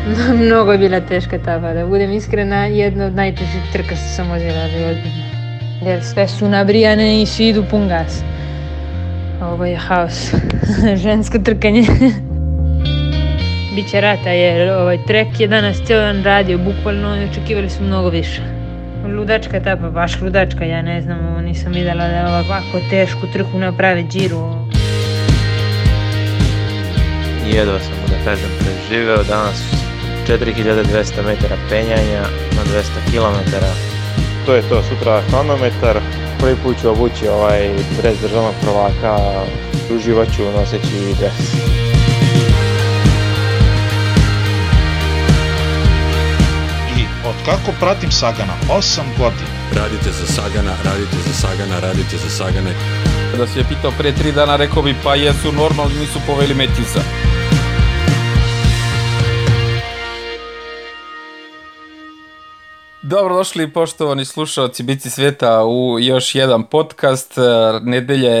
Mnogo je bila teška etapa, da budem iskrena, jedna od najtežih trka što sam vozila, ali ozbiljno. Jer sve su nabrijane i svi idu pun gas. Ovo je haos. Žensko trkanje. Biće rata jer ovaj trek je danas cijel dan radio, bukvalno i očekivali su mnogo više. Ludačka etapa, baš ludačka, ja ne znam, nisam videla da ovako tešku trku naprave džiru. Jedva sam, da kažem, preživeo danas 4200 metara penjanja na 200 km. To je to, sutra hronometar. Prvi put ću obući ovaj dres državnog prvaka, uživat ću noseći dres. I od kako pratim Sagana? 8 godina. Radite za Sagana, radite za Sagana, radite za Sagane. Da si je pitao pre tri dana, rekao bi pa jesu normalni, nisu poveli Metjusa. Dobrodošli poštovani slušalci Bici svijeta u još jedan podcast. Nedelja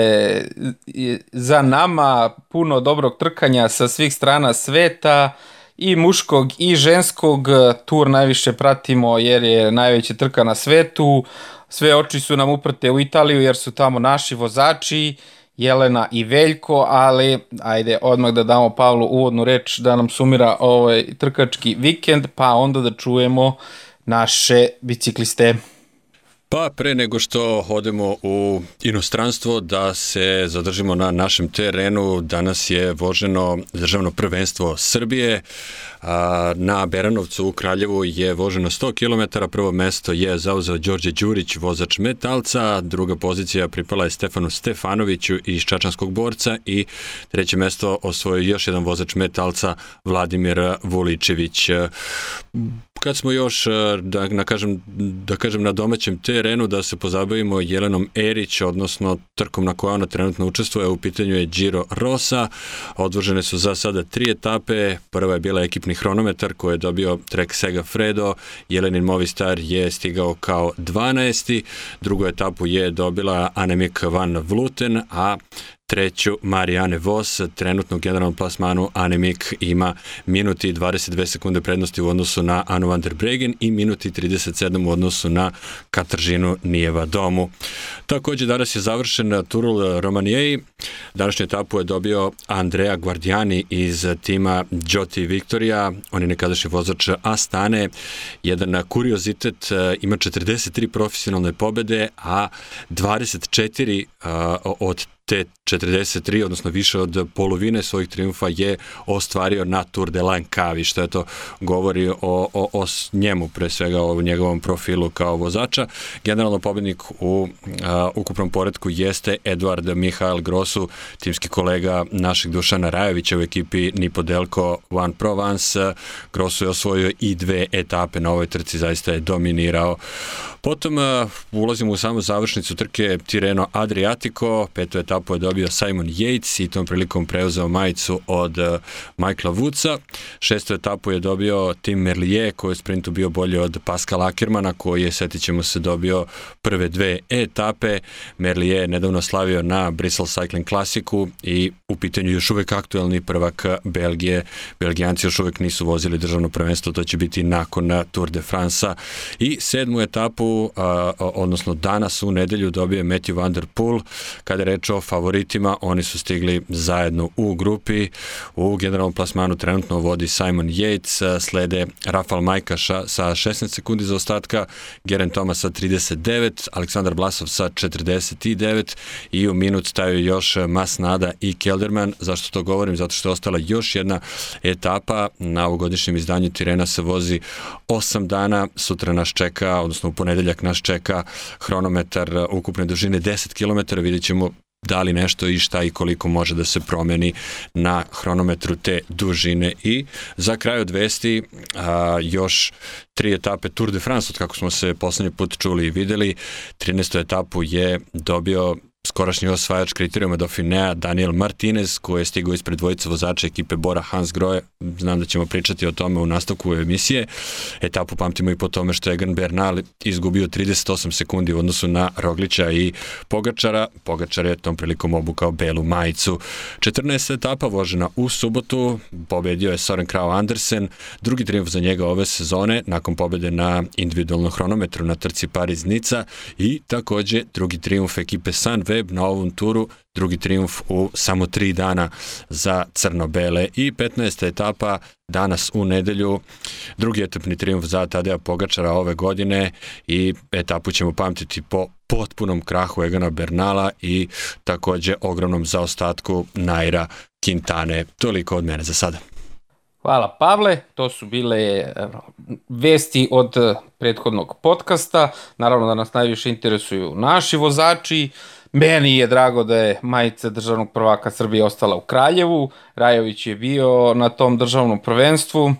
je za nama puno dobrog trkanja sa svih strana sveta i muškog i ženskog. Tur najviše pratimo jer je najveća trka na svetu. Sve oči su nam uprte u Italiju jer su tamo naši vozači. Jelena i Veljko, ali ajde odmah da damo Pavlu uvodnu reč da nam sumira ovaj trkački vikend, pa onda da čujemo naše bicikliste. Pa pre nego što odemo u inostranstvo da se zadržimo na našem terenu, danas je voženo državno prvenstvo Srbije. Na Beranovcu u Kraljevu je voženo 100 km, prvo mesto je zauzeo Đorđe Đurić, vozač metalca, druga pozicija pripala je Stefanu Stefanoviću iz Čačanskog borca i treće mesto osvojio još jedan vozač metalca Vladimir Vuličević. Kad smo još, da, da, kažem, da kažem na domaćem terenu, da se pozabavimo Jelenom Erić, odnosno trkom na kojoj ona trenutno učestvuje, u pitanju je Giro Rosa, odvožene su za sada tri etape, prva je bila ekipna ukupni hronometar koji je dobio Trek Sega Fredo, Jelenin Movistar je stigao kao 12. Drugu etapu je dobila Anemik Van Vluten, a treću Marijane Vos, trenutno u generalnom plasmanu Anemik ima minuti 22 sekunde prednosti u odnosu na Anu van der Bregen i minuti 37 u odnosu na Katržinu Nijeva Domu. Takođe danas je završen Turul Romanijeji, današnju etapu je dobio Andrea Guardiani iz tima Joti Victoria, on je nekadašnji vozač Astane, jedan kuriozitet, ima 43 profesionalne pobede, a 24 od te 43, odnosno više od polovine svojih triumfa je ostvario na Tour de Lankavi, što to govori o, o, o njemu, pre svega o njegovom profilu kao vozača. Generalno pobednik u a, ukupnom poredku jeste Eduard Mihael Grosu, timski kolega našeg Dušana Rajevića u ekipi Nipodelko One Provence. Grosu je osvojio i dve etape na ovoj trci, zaista je dominirao. Potom uh, ulazimo u samu završnicu trke Tireno Adriatico, petu etapu je dobio Simon Yates i tom prilikom preuzeo majicu od uh, Michaela Woodsa. Šestu etapu je dobio Tim Merlier koji je sprintu bio bolji od Pascal Ackermana koji je, setit ćemo se, dobio prve dve etape. Merlier je nedavno slavio na Bristol Cycling Classicu i u pitanju još uvek aktuelni prvak Belgije. Belgijanci još uvek nisu vozili državno prvenstvo, to će biti nakon Tour de France-a. I sedmu etapu a, odnosno danas u nedelju dobije Matthew Van Der Poel. Kada je reč o favoritima, oni su stigli zajedno u grupi. U generalnom plasmanu trenutno vodi Simon Yates, slede Rafal Majkaša sa 16 sekundi za ostatka, Geren Thomas sa 39, Aleksandar Blasov sa 49 i u minut staju još Masnada i Kelderman. Zašto to govorim? Zato što je ostala još jedna etapa. Na ovogodišnjem izdanju Tirena se vozi 8 dana. Sutra nas čeka, odnosno u ponedeljak nas čeka hronometar ukupne dužine 10 km, vidjet ćemo da li nešto i šta i koliko može da se promeni na hronometru te dužine i za kraj od vesti a, još tri etape Tour de France od kako smo se poslednji put čuli i videli 13. etapu je dobio skorašnji osvajač kriterijuma Dauphinea Daniel Martinez koji je stigao ispred dvojice vozača ekipe Bora Hans Grohe. Znam da ćemo pričati o tome u nastavku emisije. Etapu pamtimo i po tome što Egan Bernal izgubio 38 sekundi u odnosu na Roglića i Pogačara. Pogačar je tom prilikom obukao belu majicu. 14. etapa vožena u subotu, pobedio je Soren Krao Andersen, drugi triumf za njega ove sezone nakon pobede na individualnom hronometru na trci Paris-Nica i takođe drugi triumf ekipe Sunweb na ovom turu, drugi triumf u samo tri dana za crno-bele i 15. etapa danas u nedelju, drugi etapni triumf za Tadeja Pogačara ove godine i etapu ćemo pamtiti po potpunom krahu Egana Bernala i takođe ogromnom zaostatku Naira Quintane. Toliko od mene za sada. Hvala Pavle, to su bile vesti od prethodnog podcasta. Naravno da nas najviše interesuju naši vozači. Meni je drago da je majica državnog prvaka Srbije ostala u Kraljevu. Rajović je bio na tom državnom prvenstvu,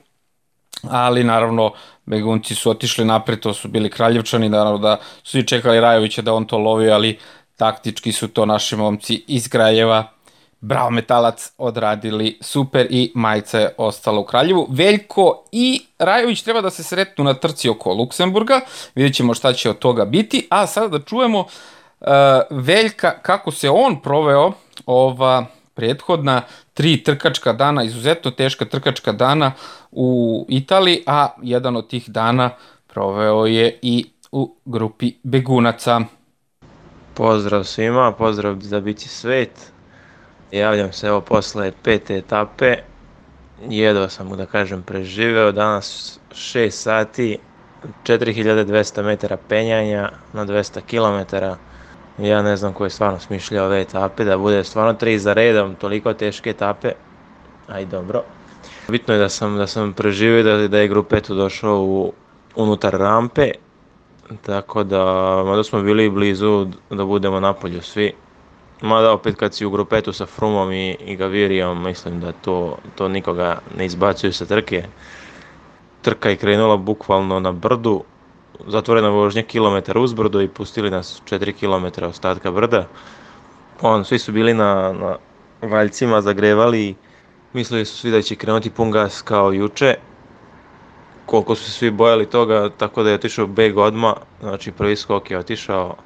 ali naravno Begunci su otišli napred, to su bili Kraljevčani, naravno da su i čekali Rajovića da on to lovi, ali taktički su to naši momci iz Kraljeva Bravo Metalac odradili super i majica je ostala u Kraljevu. Veljko i Rajović treba da se sretnu na trci oko Luksemburga, vidjet ćemo šta će od toga biti, a sada da čujemo uh, Veljka kako se on proveo ova prethodna tri trkačka dana, izuzetno teška trkačka dana u Italiji, a jedan od tih dana proveo je i u grupi begunaca. Pozdrav svima, pozdrav za bići svet. Javljam se evo posle pete etape. Jedva sam mu da kažem preživeo. Danas 6 sati, 4200 metara penjanja na 200 km. Ja ne znam ko je stvarno smišljao ove etape, da bude stvarno tri za redom, toliko teške etape. Aj dobro. Bitno je da sam, da sam preživio da, da je grupetu došao u, unutar rampe, tako da, mada smo bili blizu da budemo napolju svi, Mada opet kad si u grupetu sa Frumom i, i Gavirijom, mislim da to, to nikoga ne izbacuju sa trke. Trka je krenula bukvalno na brdu, zatvorena vožnja kilometar uz brdo i pustili nas 4 km ostatka brda. On, svi su bili na, na valjcima, zagrevali, mislili su svi da će krenuti pun gas kao juče. Koliko su svi bojali toga, tako da je otišao beg odma, znači prvi skok je otišao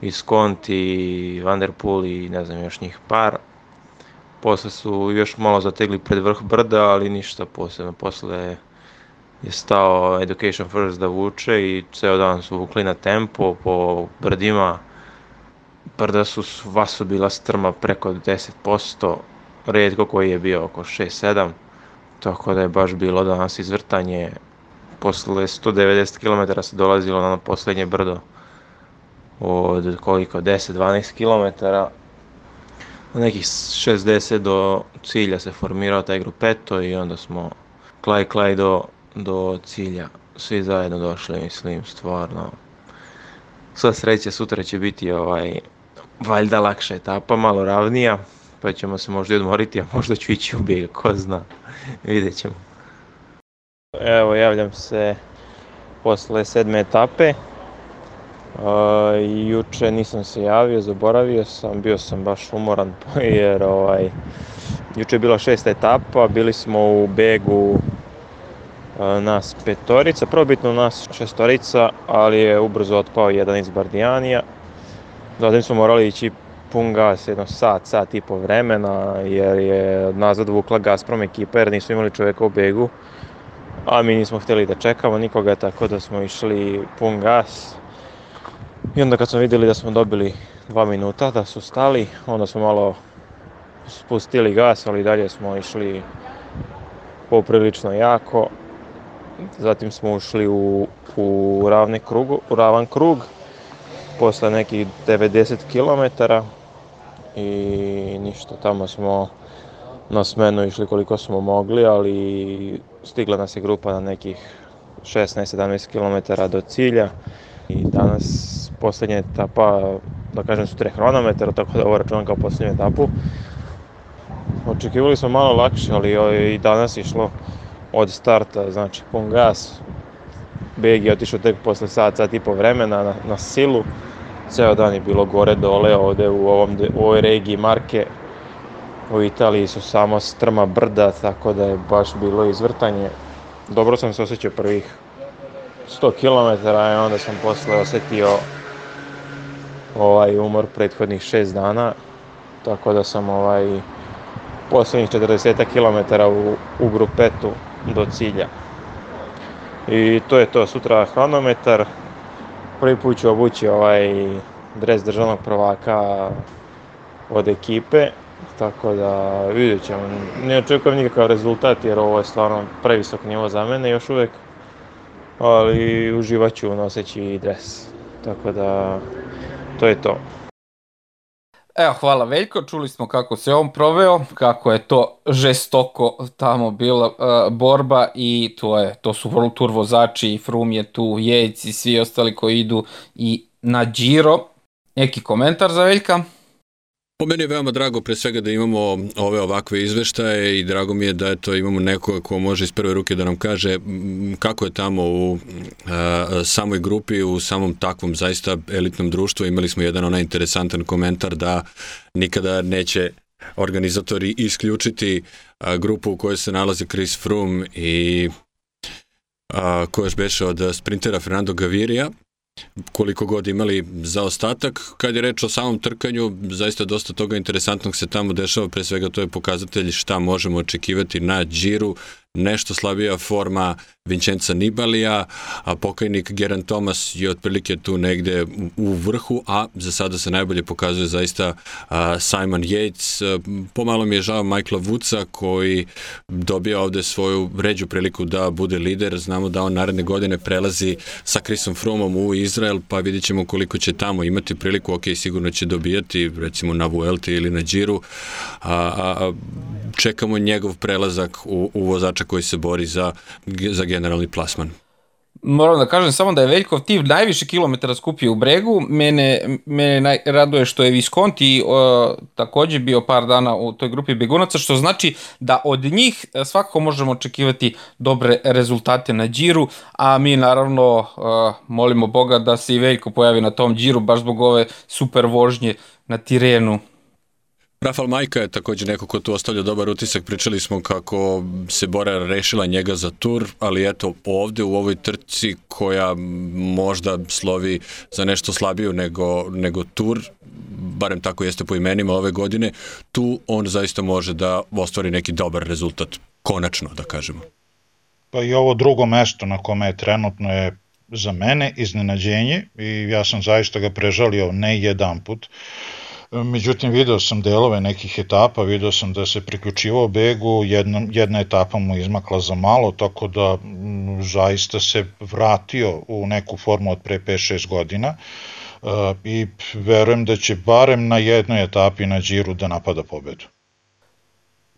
i Skonti, Van der Poel i ne znam još njih par. Posle su još malo zategli pred vrh brda, ali ništa posebno. Posle je stao Education First da vuče i ceo dan su vukli na tempo po brdima. Brda su sva su bila strma preko 10%, redko koji je bio oko 6-7, tako da je baš bilo danas izvrtanje. Posle 190 km se dolazilo na poslednje brdo od koliko, 10-12 km. Nekih 60 do cilja se formirao taj grupeto i onda smo klaj klaj do, do cilja svi zajedno došli, mislim, stvarno. Sva sreća, sutra će biti ovaj, valjda lakša etapa, malo ravnija, pa ćemo se možda odmoriti, a možda ću ići u bijeg, ko zna, vidjet ćemo. Evo, javljam se posle sedme etape, Uh, juče nisam se javio, zaboravio sam, bio sam baš umoran jer ovaj, juče je bila šesta etapa, bili smo u begu nas petorica, probitno nas šestorica, ali je ubrzo otpao jedan iz Bardijanija. Zatim smo morali ići pun gas, jedno sat, sat i po vremena, jer je nazad vukla Gazprom ekipa, jer nismo imali čoveka u begu, a mi nismo hteli da čekamo nikoga, tako da smo išli pun gas I onda kad smo vidjeli da smo dobili dva minuta, da su stali, onda smo malo spustili gas, ali dalje smo išli poprilično jako. Zatim smo ušli u, u, ravni krug, u ravan krug, posle nekih 90 km i ništa, tamo smo na smenu išli koliko smo mogli, ali stigla nas je grupa na nekih 16-17 km do cilja i danas poslednja etapa, da kažem, su tre hronometra, tako da ovo računam kao poslednju etapu. Očekivali smo malo lakše, ali i danas išlo od starta, znači pun gas. Beg je otišao tek posle sat, sat i po vremena na, na silu. ceo dan je bilo gore dole ovde u, ovom, u ovoj regiji Marke. U Italiji su samo strma brda, tako da je baš bilo izvrtanje. Dobro sam se osjećao prvih 100 km i onda sam posle osetio ovaj umor prethodnih 6 dana. Tako da sam ovaj poslednjih 40 km u, u grupetu do cilja. I to je to, sutra hronometar. Prvi put ću obući ovaj dres državnog prvaka od ekipe, tako da vidjet ćemo. Ne očekujem nikakav rezultat jer ovo je stvarno previsok nivo za mene još uvek, ali uživat ću noseći dres. Tako da to je to. Evo, hvala Veljko, čuli smo kako se on proveo, kako je to žestoko tamo bila uh, borba i to je, to su World Tour vozači, i Froome je tu, Jejc i svi ostali koji idu i na Giro. Neki komentar za Veljka? Po meni je veoma drago pre svega da imamo ove ovakve izveštaje i drago mi je da eto, imamo nekoga ko može iz prve ruke da nam kaže kako je tamo u a, samoj grupi, u samom takvom zaista elitnom društvu. Imali smo jedan onaj interesantan komentar da nikada neće organizatori isključiti a, grupu u kojoj se nalazi Chris Froome i a, ko još beše od sprintera Fernando Gavirija koliko god imali za ostatak. Kad je reč o samom trkanju, zaista dosta toga interesantnog se tamo dešava, pre svega to je pokazatelj šta možemo očekivati na džiru, nešto slabija forma Vincenza Nibalija, a pokajnik Geran Thomas je otprilike tu negde u vrhu, a za sada se najbolje pokazuje zaista a, Simon Yates. Pomalo mi je žao Michaela Woodsa koji dobija ovde svoju ređu priliku da bude lider. Znamo da on naredne godine prelazi sa Chrisom Froomom u Izrael, pa vidjet ćemo koliko će tamo imati priliku. Ok, sigurno će dobijati, recimo na Vuelti ili na Džiru. A, a, čekamo njegov prelazak u, u vozača koji se bori za, za generalni plasman. Moram da kažem samo da je Veljkov Tiv najviše kilometara skupio u bregu. Mene, mene naj, raduje što je Visconti o, takođe bio par dana u toj grupi begunaca, što znači da od njih svakako možemo očekivati dobre rezultate na džiru, a mi naravno o, molimo Boga da se i Veljko pojavi na tom džiru baš zbog ove super vožnje na Tirenu Rafal Majka je takođe neko ko tu ostavlja dobar utisak. Pričali smo kako se Bora rešila njega za tur, ali eto ovde u ovoj trci koja možda slovi za nešto slabiju nego, nego tur, barem tako jeste po imenima ove godine, tu on zaista može da ostvari neki dobar rezultat. Konačno, da kažemo. Pa i ovo drugo mesto na kome je trenutno je za mene iznenađenje i ja sam zaista ga prežalio ne jedan put. Međutim, video sam delove nekih etapa, video sam da se priključivao begu, jedna, jedna etapa mu izmakla za malo, tako da m, zaista se vratio u neku formu od pre 5-6 godina uh, i verujem da će barem na jednoj etapi na džiru da napada pobedu.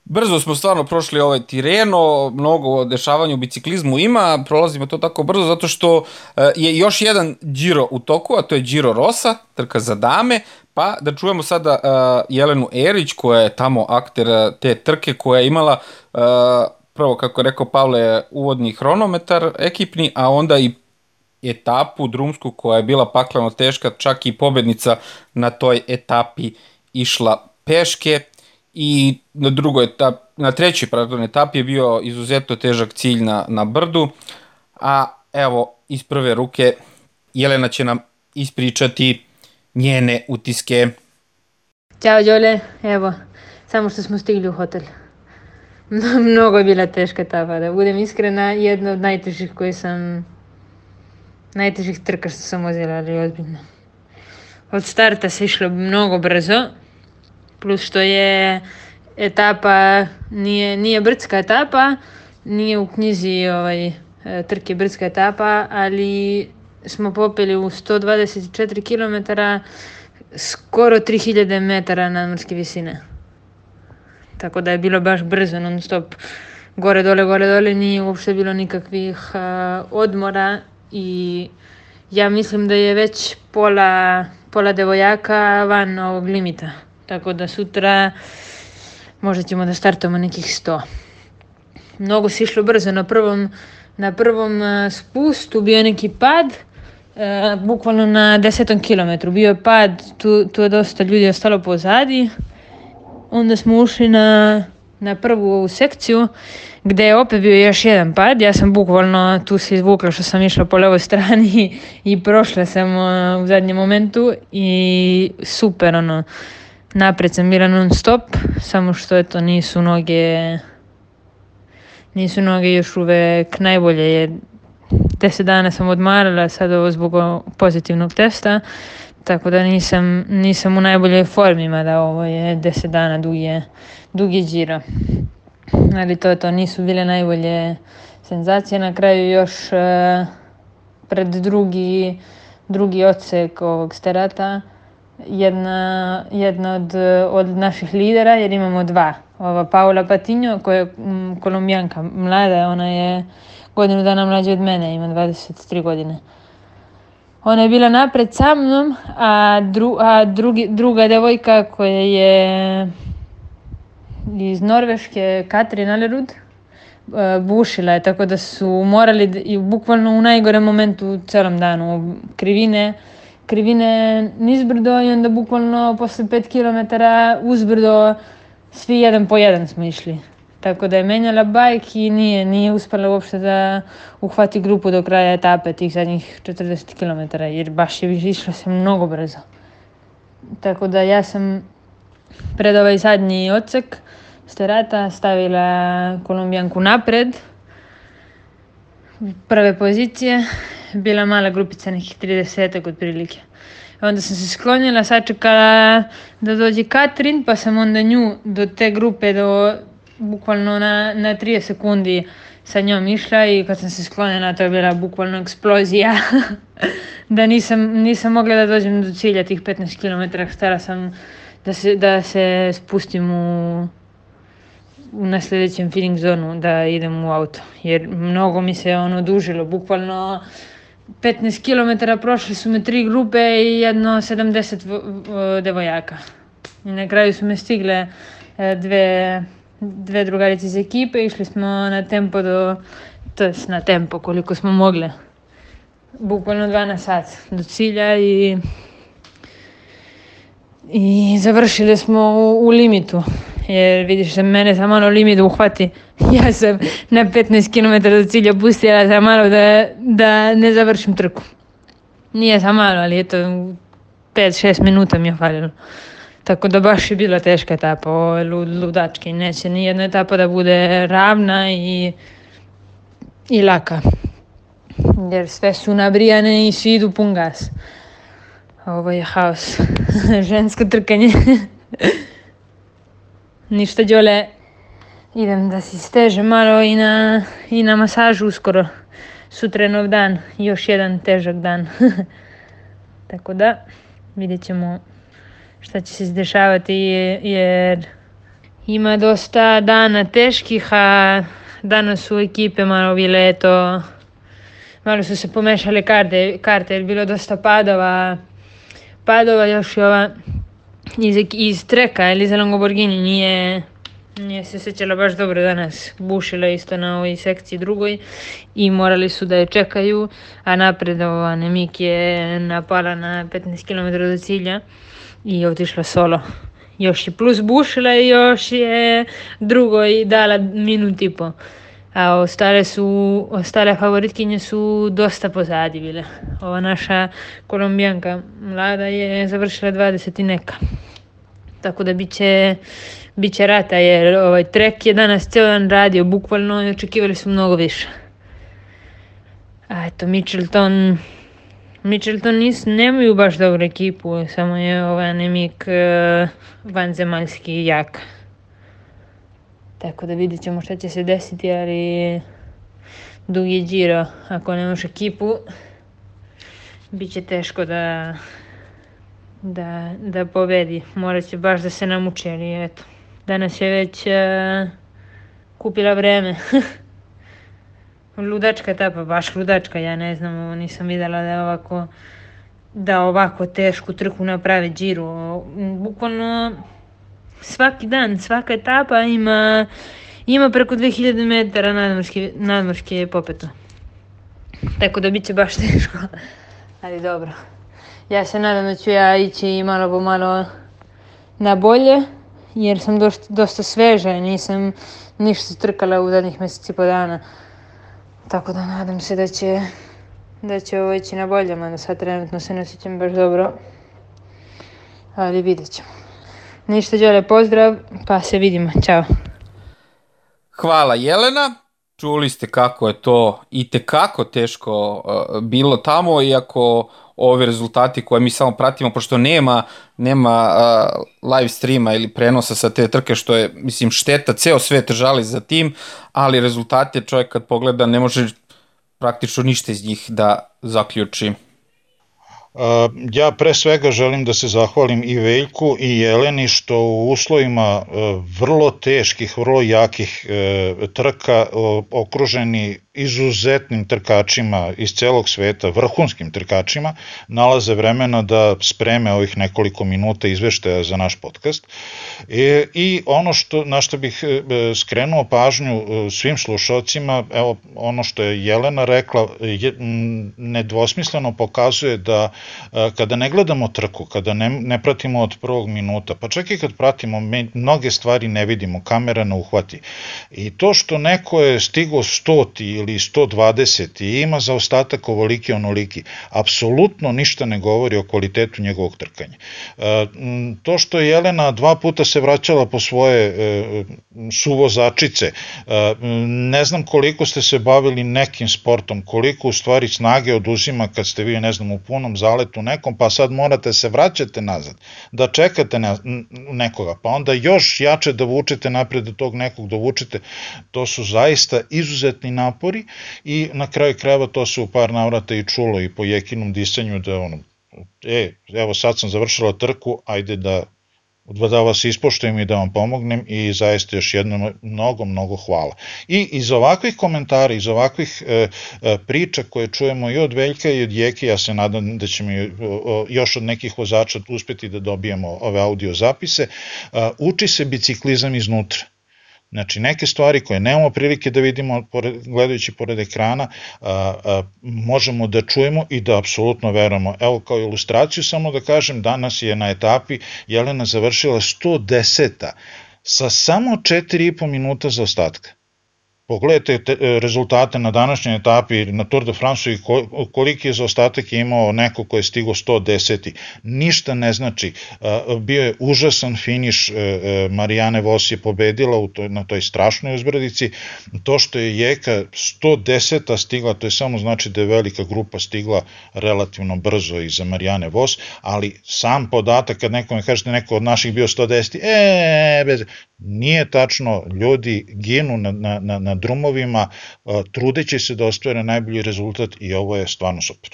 Brzo smo stvarno prošli ovaj Tireno, mnogo dešavanja u biciklizmu ima, prolazimo to tako brzo zato što je još jedan Giro u toku, a to je Giro Rosa, trka za dame, pa da čujemo sada uh, Jelenu Erić koja je tamo akter te trke koja je imala uh, prvo kako je rekao Pavle uvodni hronometar ekipni, a onda i etapu drumsku koja je bila paklano teška, čak i pobednica na toj etapi išla peške i na drugoj etap, na trećoj pardon, etapi je bio izuzetno težak cilj na, na brdu, a evo iz prve ruke Jelena će nam ispričati njene utiske. Ćao Đole, evo, samo što smo stigli u hotel. Mnogo je bila teška etapa, da budem iskrena, jedna od najtežih koje sam, najtežih trka što sam vozila, ali ozbiljno. Od starta se išlo mnogo brzo, plus što je etapa, nije, nije brdska etapa, nije u knjizi ovaj, trke brdska etapa, ali smo popeli u 124 km skoro 3000 metara nadmorske visine. Tako da je bilo baš brzo, non stop. Gore, dole, gore, dole, nije uopšte bilo nikakvih uh, odmora i ja mislim da je već pola, pola devojaka van ovog limita. Tako da sutra možda ćemo da startamo nekih 100. Mnogo se išlo brzo na prvom, na prvom spustu, bio neki pad, e, bukvalno na desetom kilometru. Bio je pad, tu, tu je dosta ljudi ostalo pozadi. Onda smo ušli na, na prvu sekciju gde je opet bio još jedan pad. Ja sam bukvalno tu se izvukla što sam išla po levoj strani i prošla sam uh, u zadnjem momentu i super ono. Napred sam bila non stop, samo što eto nisu noge nisu noge još uvek najbolje jer 10 dana sam odmarala sad ovo zbog pozitivnog testa tako da nisam, nisam u najboljoj formi mada ovo je 10 dana dugi, dugi džira ali to je to, nisu bile najbolje senzacije. Na kraju još e, pred drugi, drugi odsek ovog sterata jedna, jedna od, od naših lidera, jer imamo dva. Ova Paula Patinjo, koja je kolumbijanka, mlada, ona je godinu dana mlađa od mene, ima 23 godine. Ona je bila napred sa mnom, a, dru, a drugi, druga devojka koja je iz Norveške, Katrin Alerud, e, bušila je, tako da su morali, i bukvalno u najgorem momentu u celom danu, krivine, krivine nizbrdo i onda bukvalno posle 5 km uzbrdo svi jedan po jedan smo išli. Tako da je menjala bajk i nije, nije uspela uopšte da uhvati grupu do kraja etape tih zadnjih 40 km jer baš je išlo se mnogo brzo. Tako da ja sam pred ovaj zadnji odsek Sterata stavila Kolumbijanku napred, prve pozicije, bila mala grupica nekih 30 otprilike. Onda sam se sklonila, sačekala da dođe Katrin, pa sam onda nju do te grupe, do, bukvalno na, na 30 sekundi sa njom išla i kad sam se sklonila to je bila bukvalno eksplozija. da nisam, nisam mogla da dođem do cilja tih 15 km, htela sam da se, da se spustim u na sledećem feeling zonu da idem u auto, jer mnogo mi se ono dužilo, bukvalno 15 km prošli su me tri grupe i jedno 70 devojaka. I na kraju su me stigle e, dve, dve drugarice iz ekipe, išli smo na tempo do, to je na tempo koliko smo mogle. Bukvalno 12 sat do cilja i i završili smo u, u limitu jer vidiš da mene za malo limit uhvati. Ja sam na 15 km do cilja pustila za malo da, da ne završim trku. Nije za malo, ali eto 5-6 minuta mi je falilo. Tako da baš je bila teška etapa, je ludački, neće ni jedna etapa da bude ravna i, i laka. Jer sve su nabrijane i svi idu pun gas. Ovo je haos. Žensko trkanje. Ništa Đole, idem da si stežem malo i na, i na masažu uskoro. Sutra je nov dan, još jedan težak dan. Tako da, vidjet ćemo šta će se izdešavati jer ima dosta dana teških, a danas su ekipe malo bile eto, malo su se pomešale karte, karte jer bilo dosta padova, padova još i ova iz, iz treka Eliza Longoborgini nije, nije se sećala baš dobro danas. Bušila isto na ovoj sekciji drugoj i morali su da je čekaju, a napred ova Nemik je napala na 15 km do cilja i otišla solo. Još je plus bušila i još je drugoj dala minut i po. A ostale su, ostale favoritkinje su dosta pozadi bile. Ova naša kolombijanka mlada je završila 20 i neka. Tako da biće, biće rata jer ovaj trek je danas ceo dan radio bukvalno i očekivali su mnogo više. A eto Mitchelton Mitchelton nis, nemaju baš dobru ekipu, samo je ovaj anemik uh, vanzemaljski jak. Tako da vidjet ćemo šta će se desiti, ali dugi džiro, ako nemaš ekipu, bit će teško da, da, da pobedi. Morat će baš da se namuči, ali eto. Danas je već uh, kupila vreme. ludačka etapa, baš ludačka, ja ne znam, nisam videla da je ovako da ovako tešku trku naprave džiru. Bukvalno svaki dan, svaka etapa ima, ima preko 2000 metara nadmorske, nadmorske popeta. Tako da bit će baš teško. ali dobro. Ja se nadam da ću ja ići malo po malo na bolje, jer sam dosta, dosta sveža i nisam ništa trkala u zadnjih mjeseci po dana. Tako da nadam se da će, da će ovo ići na bolje, mada sad trenutno se ne osjećam baš dobro. Ali vidjet ćemo. Ništa, Đole, pozdrav, pa se vidimo. Ćao. Hvala Jelena. Čuli ste kako je to i tekako teško uh, bilo tamo, iako ovi rezultati koje mi samo pratimo, pošto nema, nema uh, live streama ili prenosa sa te trke, što je, mislim, šteta, ceo svet žali za tim, ali rezultate čovjek kad pogleda ne može praktično ništa iz njih da zaključi. Ja pre svega želim da se zahvalim i Veljku i Jeleni što u uslovima vrlo teških, vrlo jakih trka okruženi izuzetnim trkačima iz celog sveta, vrhunskim trkačima, nalaze vremena da spreme ovih nekoliko minuta izveštaja za naš podcast. I, i ono što, na što bih skrenuo pažnju svim slušalcima, evo ono što je Jelena rekla, je, nedvosmisleno pokazuje da kada ne gledamo trku, kada ne, ne pratimo od prvog minuta, pa čak i kad pratimo, mi mnoge stvari ne vidimo, kamera ne uhvati. I to što neko je stigo 100 ili 120 i ima za ostatak ovoliki onoliki, apsolutno ništa ne govori o kvalitetu njegovog trkanja. To što je Jelena dva puta se vraćala po svoje e, suvozačice, ne znam koliko ste se bavili nekim sportom, koliko u stvari snage oduzima kad ste vi, ne znam, u punom zale zaletu nekom, pa sad morate se vraćate nazad, da čekate nekoga, pa onda još jače da vučete napred do tog nekog dovučete, to su zaista izuzetni napori i na kraju krajeva to se u par navrata i čulo i po jekinom disanju da ono, e, evo sad sam završila trku, ajde da da vas ispoštujem i da vam pomognem i zaista još jednom mnogo, mnogo hvala. I iz ovakvih komentara, iz ovakvih e, e, priča koje čujemo i od Veljka i od Jeke, ja se nadam da ćemo još od nekih vozača uspeti da dobijemo ove audio zapise, e, uči se biciklizam iznutra Znači, neke stvari koje nemamo prilike da vidimo pored, gledajući pored ekrana, a, a, možemo da čujemo i da apsolutno verujemo. Evo, kao ilustraciju samo da kažem, danas je na etapi Jelena završila 110. sa samo 4,5 minuta za ostatka. Pogledajte te, e, rezultate na današnjoj etapi na Tour de France i koliki je zaostatak imao neko ko je stigo 110. Ništa ne znači. Bio je užasan finiš, e, e, Marijane Vos je pobedila u toj, na toj strašnoj uzbrdici. To što je Jeka 110. stigla, to je samo znači da je velika grupa stigla relativno brzo iza Marijane Vos, ali sam podatak kad nekome kažete neko od naših bio 110. E, bez, nije tačno, ljudi ginu na, na, na, na drumovima, trudeći se da ostvare najbolji rezultat i ovo je stvarno super.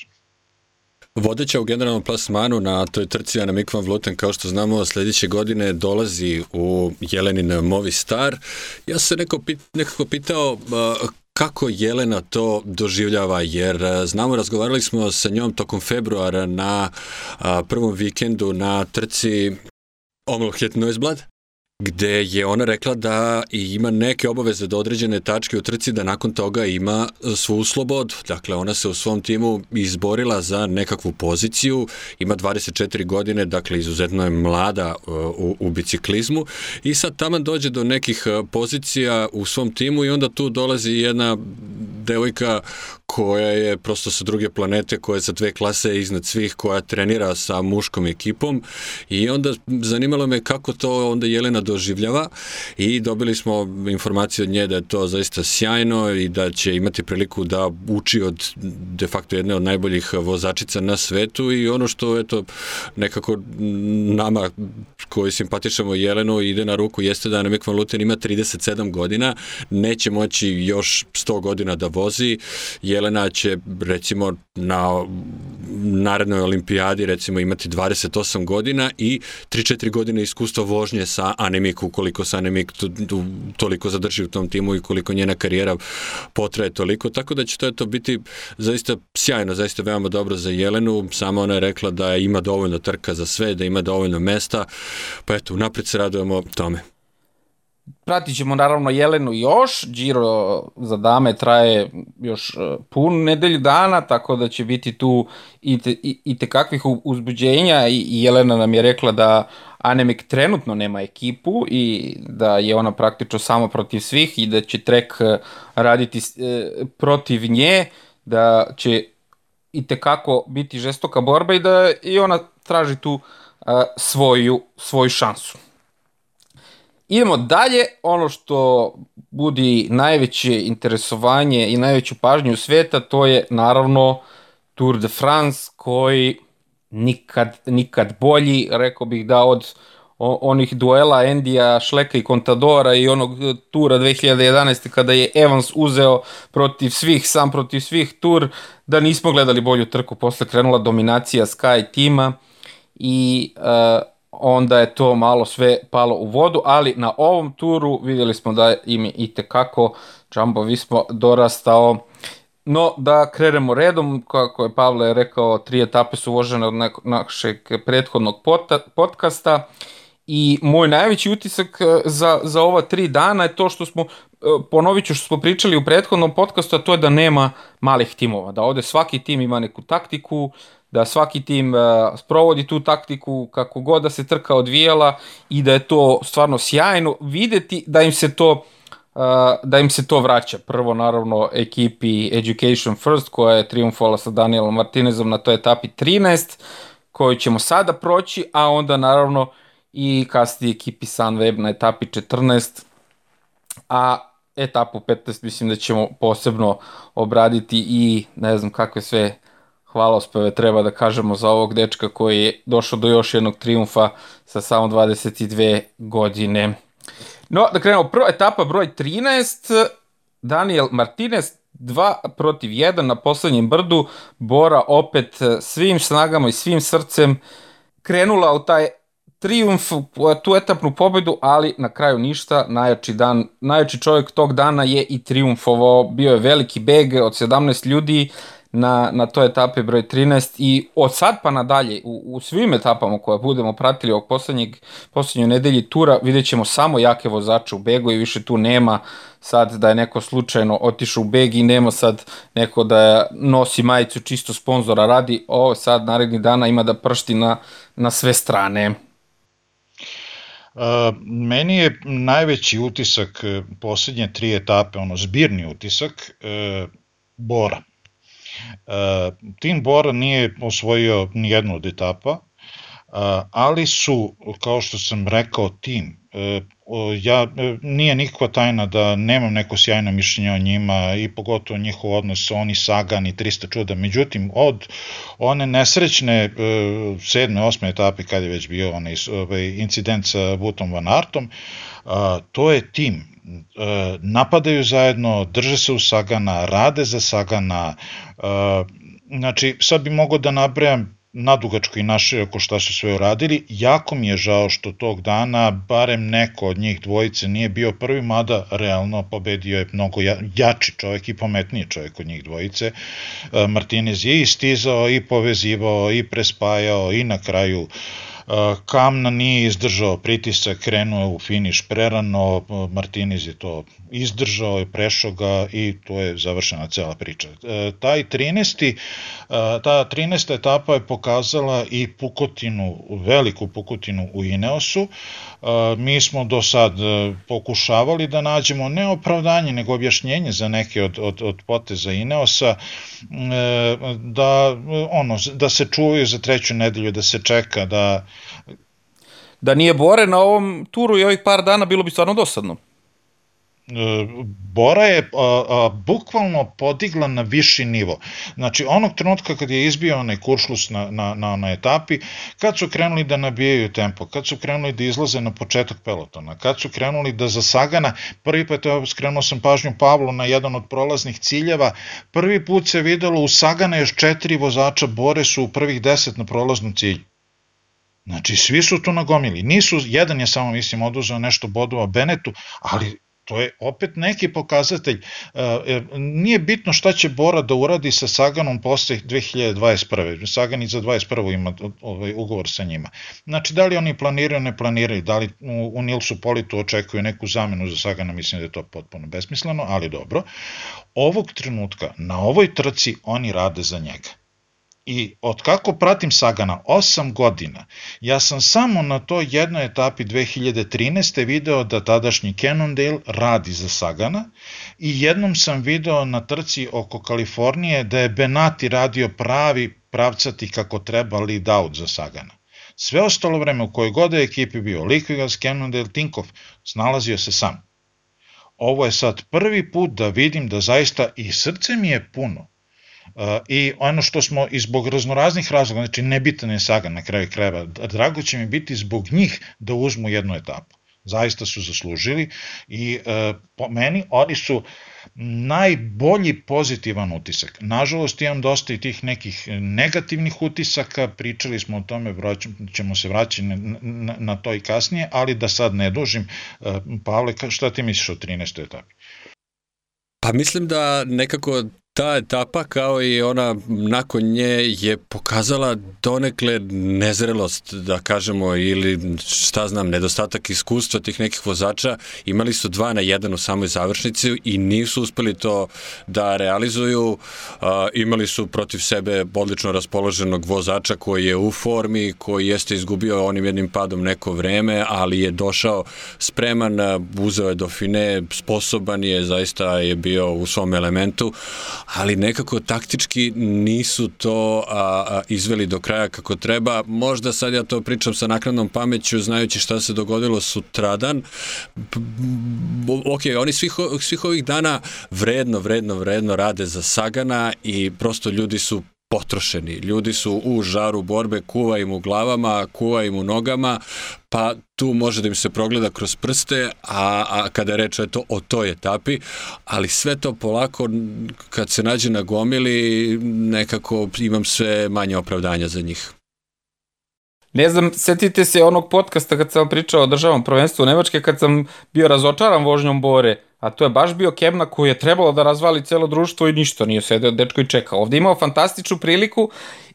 Vodeća u generalnom plasmanu na toj trci Ana Mikvan Vluten, kao što znamo, sledeće godine dolazi u Jelenin Movi Star. Ja se neko, nekako pitao kako Jelena to doživljava, jer znamo, razgovarali smo sa njom tokom februara na prvom vikendu na trci Omlohet Noisblad, gde je ona rekla da ima neke obaveze do određene tačke u trci da nakon toga ima svu slobodu. Dakle, ona se u svom timu izborila za nekakvu poziciju, ima 24 godine, dakle izuzetno je mlada uh, u, u biciklizmu i sad tamo dođe do nekih uh, pozicija u svom timu i onda tu dolazi jedna devojka koja je prosto sa druge planete, koja je za dve klase iznad svih, koja trenira sa muškom ekipom i onda zanimalo me kako to onda Jelena doživljava i dobili smo informaciju od nje da je to zaista sjajno i da će imati priliku da uči od de facto jedne od najboljih vozačica na svetu i ono što eto nekako nama koji simpatišamo Jelenu ide na ruku jeste da Annemiek van Luten ima 37 godina, neće moći još 100 godina da vozi, Jelena će recimo na narednoj olimpijadi recimo imati 28 godina i 3-4 godine iskustva vožnje sa Anemik, ukoliko se Anemik toliko zadrži u tom timu i koliko njena karijera potraje toliko, tako da će to eto biti zaista sjajno, zaista veoma dobro za Jelenu, samo ona je rekla da ima dovoljno trka za sve, da ima dovoljno mesta, pa eto, napred se radujemo tome. Pratit ćemo naravno Jelenu još, Giro za dame traje još e, pun nedelju dana, tako da će biti tu i, te, i, i te kakvih uzbuđenja i, Jelena nam je rekla da Anemik trenutno nema ekipu i da je ona praktično samo protiv svih i da će Trek e, raditi e, protiv nje, da će i te kako biti žestoka borba i da i ona traži tu svoju, svoju šansu. Idemo dalje, ono što budi najveće interesovanje i najveću pažnju sveta, to je naravno Tour de France koji nikad, nikad bolji, rekao bih da od onih duela Endija, Šleka i Contadora i onog tura 2011. kada je Evans uzeo protiv svih, sam protiv svih tur, da nismo gledali bolju trku, posle krenula dominacija Sky tima i uh, onda je to malo sve palo u vodu, ali na ovom turu vidjeli smo da im je i tekako Jumbo Visma dorastao. No, da krenemo redom, kako je Pavle rekao, tri etape su vožene od našeg prethodnog podcasta i moj najveći utisak e, za, za ova tri dana je to što smo, e, ponovit ću što smo pričali u prethodnom podcastu, a to je da nema malih timova, da ovde svaki tim ima neku taktiku, da svaki tim uh, sprovodi tu taktiku kako god da se trka odvijala i da je to stvarno sjajno videti da im se to uh, da im se to vraća. Prvo naravno ekipi Education First koja je triumfovala sa Danielom Martinezom na toj etapi 13 koju ćemo sada proći, a onda naravno i kasnije ekipi Sunweb na etapi 14 a etapu 15 mislim da ćemo posebno obraditi i ne znam kakve sve hvalospeve treba da kažemo za ovog dečka koji je došao do još jednog triumfa sa samo 22 godine. No, da krenemo, prva etapa broj 13, Daniel Martinez 2 protiv 1 na poslednjem brdu, Bora opet svim snagama i svim srcem krenula u taj triumf, tu etapnu pobedu, ali na kraju ništa, najjači, dan, najjači čovjek tog dana je i triumfovao, bio je veliki beg od 17 ljudi, na, na toj etapi broj 13 i od sad pa nadalje u, u svim etapama koje budemo pratili ovog poslednjeg, poslednjoj nedelji tura vidjet ćemo samo jake vozače u begu i više tu nema sad da je neko slučajno otišao u beg i nema sad neko da nosi majicu čisto sponzora radi, ovo sad naredni dana ima da pršti na, na sve strane. Uh, meni je najveći utisak poslednje tri etape, ono zbirni utisak, uh, Bora. E, tim Bora nije osvojio ni jednu od etapa, e, ali su, kao što sam rekao, tim. E, ja, nije nikakva tajna da nemam neko sjajno mišljenje o njima i pogotovo njihov odnos oni Sagan i 300 čuda. Međutim, od one nesrećne sedme, osme etape kad je već bio onaj, ovaj incident sa Butom Van Artom, to je tim napadaju zajedno, drže se u Sagana, rade za Sagana, e, znači sad bi mogo da nabrajam nadugačko i naše oko šta su sve uradili. Jako mi je žao što tog dana barem neko od njih dvojice nije bio prvi, mada realno pobedio je mnogo jači čovjek i pametniji čovjek od njih dvojice. E, Martinez je istizao i povezivao i prespajao i na kraju uh, Kamna nije izdržao pritisak, krenuo u finiš prerano, Martinez je to izdržao, je prešao ga i to je završena cela priča. E, taj 13. E, ta 13. etapa je pokazala i pukotinu, veliku pukotinu u Ineosu. E, mi smo do sad pokušavali da nađemo ne opravdanje, nego objašnjenje za neke od, od, od poteza Ineosa, da, ono, da se čuvaju za treću nedelju, da se čeka, da Da nije Bore na ovom turu i ovih par dana bilo bi stvarno dosadno. Bora je a, a, bukvalno podigla na viši nivo. Znači, onog trenutka kad je izbio onaj kuršlus na, na, na, na etapi, kad su krenuli da nabijaju tempo, kad su krenuli da izlaze na početak pelotona, kad su krenuli da za Sagana, prvi put evo, skrenuo sam pažnju Pavlu na jedan od prolaznih ciljeva, prvi put se videlo u Sagana još četiri vozača Bore su u prvih deset na prolaznom cilju. Znači, svi su to nagomili. Nisu, jedan je samo, mislim, oduzeo nešto bodova Benetu, ali to je opet neki pokazatelj. E, nije bitno šta će Bora da uradi sa Saganom posle 2021. Sagan i za 21. ima ovaj ugovor sa njima. Znači, da li oni planiraju, ne planiraju, da li u Nilsu Politu očekuju neku zamenu za Sagana, mislim da je to potpuno besmisleno, ali dobro. Ovog trenutka, na ovoj trci, oni rade za njega I od kako pratim Sagana 8 godina, ja sam samo na toj jednoj etapi 2013. video da tadašnji Cannondale radi za Sagana i jednom sam video na trci oko Kalifornije da je Benati radio pravi pravcati kako treba lead out za Sagana. Sve ostalo vreme u kojoj god je ekipi bio, Liquigas, Cannondale, Tinkoff, snalazio se sam. Ovo je sad prvi put da vidim da zaista i srce mi je puno I ono što smo i zbog raznoraznih razloga, znači nebitan je saga na kraju krajeva, drago će mi biti zbog njih da uzmu jednu etapu. Zaista su zaslužili i e, po meni oni su najbolji pozitivan utisak. Nažalost imam dosta i tih nekih negativnih utisaka, pričali smo o tome, ćemo se vraćati na, na, na to i kasnije, ali da sad ne dužim. E, Pavle, šta ti misliš o 13. etapi? Pa mislim da nekako ta etapa kao i ona nakon nje je pokazala donekle nezrelost, da kažemo, ili šta znam, nedostatak iskustva tih nekih vozača. Imali su dva na jedan u samoj završnici i nisu uspeli to da realizuju. Imali su protiv sebe odlično raspoloženog vozača koji je u formi, koji jeste izgubio onim jednim padom neko vreme, ali je došao spreman, uzeo je Dofine, sposoban je, zaista je bio u svom elementu, ali nekako taktički nisu to a, a, izveli do kraja kako treba. Možda sad ja to pričam sa nakladnom pameću, znajući šta se dogodilo sutradan. Ok, oni svih, svih ovih dana vredno, vredno, vredno rade za Sagana i prosto ljudi su potrošeni. Ljudi su u žaru borbe, kuva im u glavama, kuva im u nogama, pa tu može da im se progleda kroz prste, a, a kada je reč eto, o toj etapi, ali sve to polako, kad se nađe na gomili, nekako imam sve manje opravdanja za njih. Ne znam, setite se onog podcasta kad sam pričao o državnom prvenstvu Nemačke, kad sam bio razočaran vožnjom Bore, a to je baš bio Kemna koji je trebalo da razvali celo društvo i ništa, nije sedeo dečko i čekao. Ovde imao fantastičnu priliku,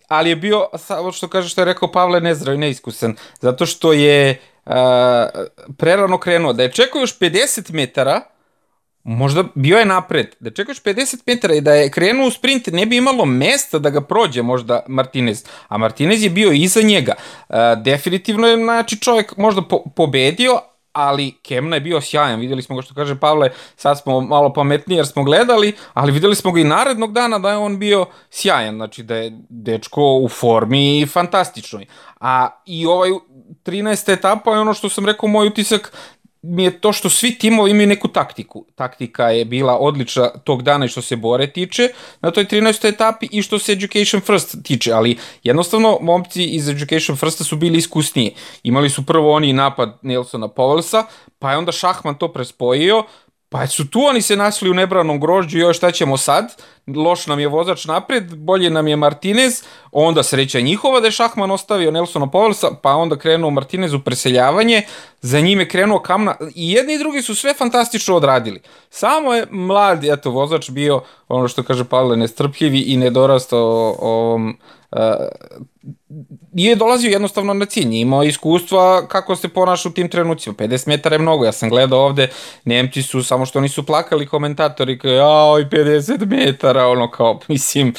ali je bio, samo što kaže što je rekao Pavle, nezdrav i neiskusan, zato što je uh, prerano krenuo. Da je čekao još 50 metara, možda bio je napred, da čekaš 50 metara i da je krenuo u sprint, ne bi imalo mesta da ga prođe možda Martinez, a Martinez je bio iza njega. Uh, definitivno je znači, čovjek možda po pobedio, ali Kemna je bio sjajan, videli smo ga što kaže Pavle, sad smo malo pametniji jer smo gledali, ali videli smo ga i narednog dana da je on bio sjajan, znači da je dečko u formi fantastičnoj. A i ovaj 13. etapa je ono što sam rekao, moj utisak mi je to što svi timovi imaju neku taktiku. Taktika je bila odlična tog dana i što se Bore tiče na toj 13. etapi i što se Education First tiče, ali jednostavno momci iz Education Firsta su bili iskusniji. Imali su prvo oni napad Nelsona Powellsa, pa je onda Šahman to prespojio, Pa su tu oni se našli u nebranom grožđu, još šta ćemo sad? Loš nam je vozač napred, bolje nam je Martinez, onda sreća njihova da je Šahman ostavio Nelsona Povelsa, pa onda krenuo Martinez u preseljavanje, za njime krenuo Kamna, i jedni i drugi su sve fantastično odradili. Samo je mlad, eto, vozač bio, ono što kaže Pavle, nestrpljivi i nedorastao ovom nije dolazio jednostavno na cilj, imao iskustva kako se ponaša u tim trenucima. 50 metara je mnogo, ja sam gledao ovde, Nemci su, samo što nisu plakali komentatori, kao, jaoj, 50 metara, ono kao, mislim,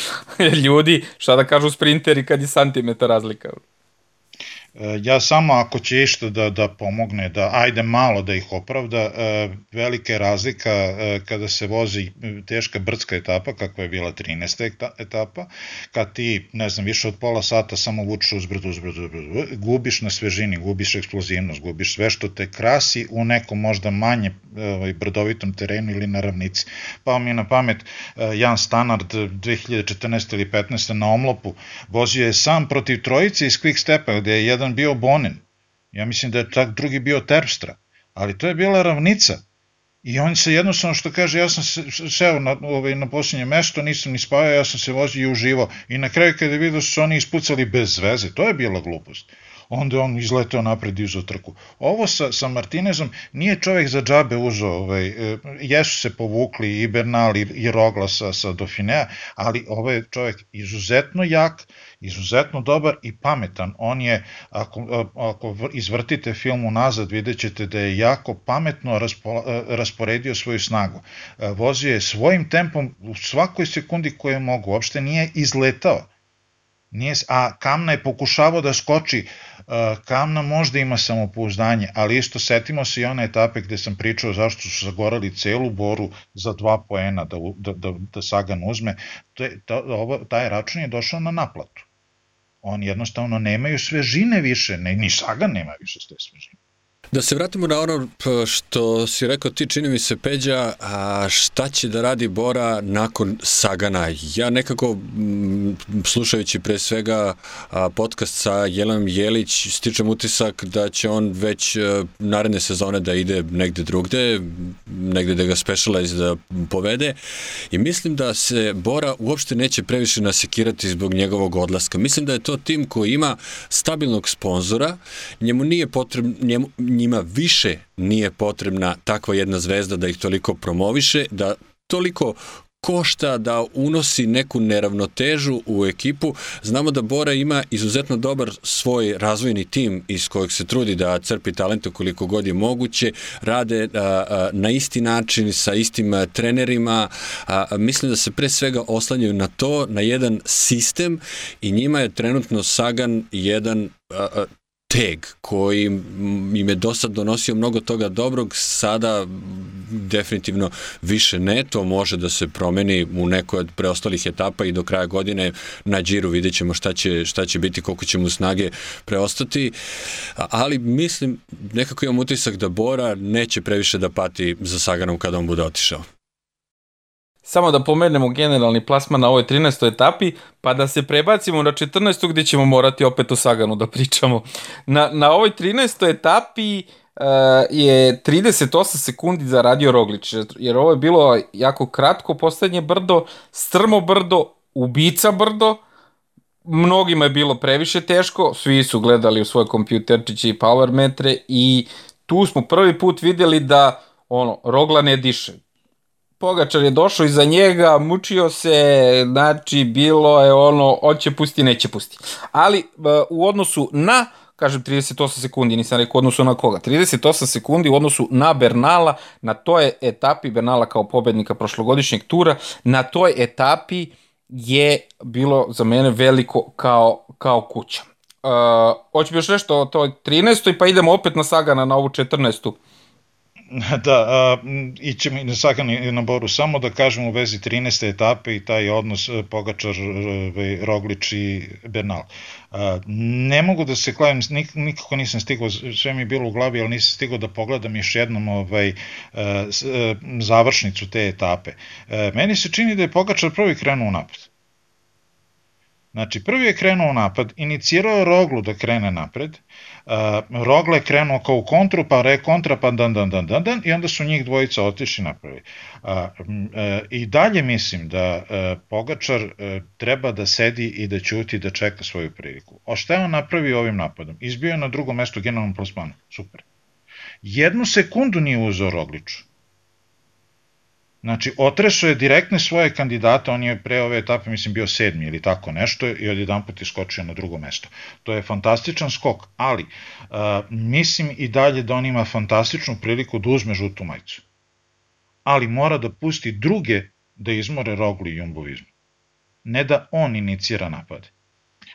ljudi, šta da kažu sprinteri kad je santimetar razlika. E, ja samo ako će išta da, da pomogne, da ajde malo da ih opravda, e, velika je razlika e, kada se vozi teška brdska etapa, kakva je bila 13. etapa, kad ti, ne znam, više od pola sata samo vučeš uzbrdo, uzbrdo, uzbrdo, gubiš na svežini, gubiš eksplozivnost, gubiš sve što te krasi u nekom možda manje ovaj, brdovitom terenu ili na ravnici. Pa mi je na pamet Jan Stanard 2014. ili 15. na omlopu, vozio je sam protiv trojice iz Quick Stepa, gde je jedan jedan bio Bonin, ja mislim da je tak drugi bio Terpstra, ali to je bila ravnica. I on se jednostavno što kaže, ja sam se, seo na, ovaj, na posljednje mesto, nisam ni spavao, ja sam se vozio i uživao. I na kraju kada je vidio su oni ispucali bez veze, to je bila glupost. Onda on izleteo napred i uzao trku. Ovo sa, sa Martinezom nije čovek za džabe uzao, ovaj, e, jesu se povukli i Bernal i, i Rogla sa, sa Dauphinea, ali ovaj je čovek izuzetno jak, izuzetno dobar i pametan. On je, ako, ako izvrtite film unazad, vidjet ćete da je jako pametno raspo, rasporedio svoju snagu. Vozio je svojim tempom u svakoj sekundi koje je mogu, uopšte nije izletao. Nije, a Kamna je pokušavao da skoči, Kamna možda ima samopouzdanje, ali isto setimo se i one etape gde sam pričao zašto su zagorali celu boru za dva poena da, da, da, da Sagan uzme, to je, ta, ovo, taj račun je došao na naplatu. Oni jednostavno nemaju svežine više, ne, ni Sagan nema više te svežine. Da se vratimo na ono što si rekao ti, čini mi se Peđa, a šta će da radi Bora nakon Sagana? Ja nekako, slušajući pre svega podcast sa Jelenom Jelić, stičem utisak da će on već e, naredne sezone da ide negde drugde, negde da ga Specialized da povede i mislim da se Bora uopšte neće previše nasekirati zbog njegovog odlaska. Mislim da je to tim koji ima stabilnog sponzora, njemu nije potrebno, njemu, njima više nije potrebna takva jedna zvezda da ih toliko promoviše, da toliko košta da unosi neku neravnotežu u ekipu. Znamo da Bora ima izuzetno dobar svoj razvojni tim iz kojeg se trudi da crpi talente koliko god je moguće, rade a, a, na isti način sa istim a, trenerima. A, a, mislim da se pre svega oslanjaju na to, na jedan sistem i njima je trenutno Sagan jedan a, a, teg koji im je do sad donosio mnogo toga dobrog, sada definitivno više ne, to može da se promeni u nekoj od preostalih etapa i do kraja godine na džiru vidjet ćemo šta će, šta će biti, koliko će mu snage preostati, ali mislim, nekako imam utisak da Bora neće previše da pati za Saganom kada on bude otišao. Samo da pomenemo generalni plasman na ovoj 13. etapi, pa da se prebacimo na 14. gde ćemo morati opet o Saganu da pričamo. Na, na ovoj 13. etapi uh, je 38 sekundi za radio Roglič, jer ovo je bilo jako kratko poslednje brdo, strmo brdo, ubica brdo, mnogima je bilo previše teško, svi su gledali u svoje kompjuterčiće i power metre i tu smo prvi put videli da ono, Rogla ne diše. Pogačar je došao iza njega, mučio se, znači bilo je ono, hoće pusti, neće pusti. Ali u odnosu na kažem 38 sekundi, nisam rekao u odnosu na koga, 38 sekundi u odnosu na Bernala, na toj etapi, Bernala kao pobednika prošlogodišnjeg tura, na toj etapi je bilo za mene veliko kao, kao kuća. Uh, hoću još nešto o toj 13. pa idemo opet na Sagana na ovu 14. Da, a, ićemo i na Sagan na Boru, samo da kažem u vezi 13. etape i taj odnos e, Pogačar, e, Roglič i Bernal. A, ne mogu da se klavim, nik, nikako nisam stigao, sve mi je bilo u glavi, ali nisam stigao da pogledam još jednom ovaj, a, e, završnicu te etape. A, meni se čini da je Pogačar prvi krenuo napad. Znači, prvi je krenuo napad, inicirao je Roglu da krene napred, uh, Rogla je krenuo kao u kontru, pa re kontra, pa dan, dan, dan, dan, dan, i onda su njih dvojica otišli napravi. Uh, uh, I dalje mislim da uh, Pogačar uh, treba da sedi i da ćuti da čeka svoju priliku. O šta je on napravio ovim napadom? Izbio je na drugom mestu generalnom plasmanu. Super. Jednu sekundu nije uzao Rogliču. Znači, otresao je direktne svoje kandidate, on je pre ove etape, mislim, bio sedmi ili tako nešto i od jedan put iskočio na drugo mesto. To je fantastičan skok, ali uh, mislim i dalje da on ima fantastičnu priliku da uzme žutu majicu. Ali mora da pusti druge da izmore Roglu i Jumbovizmu. Ne da on inicira napade.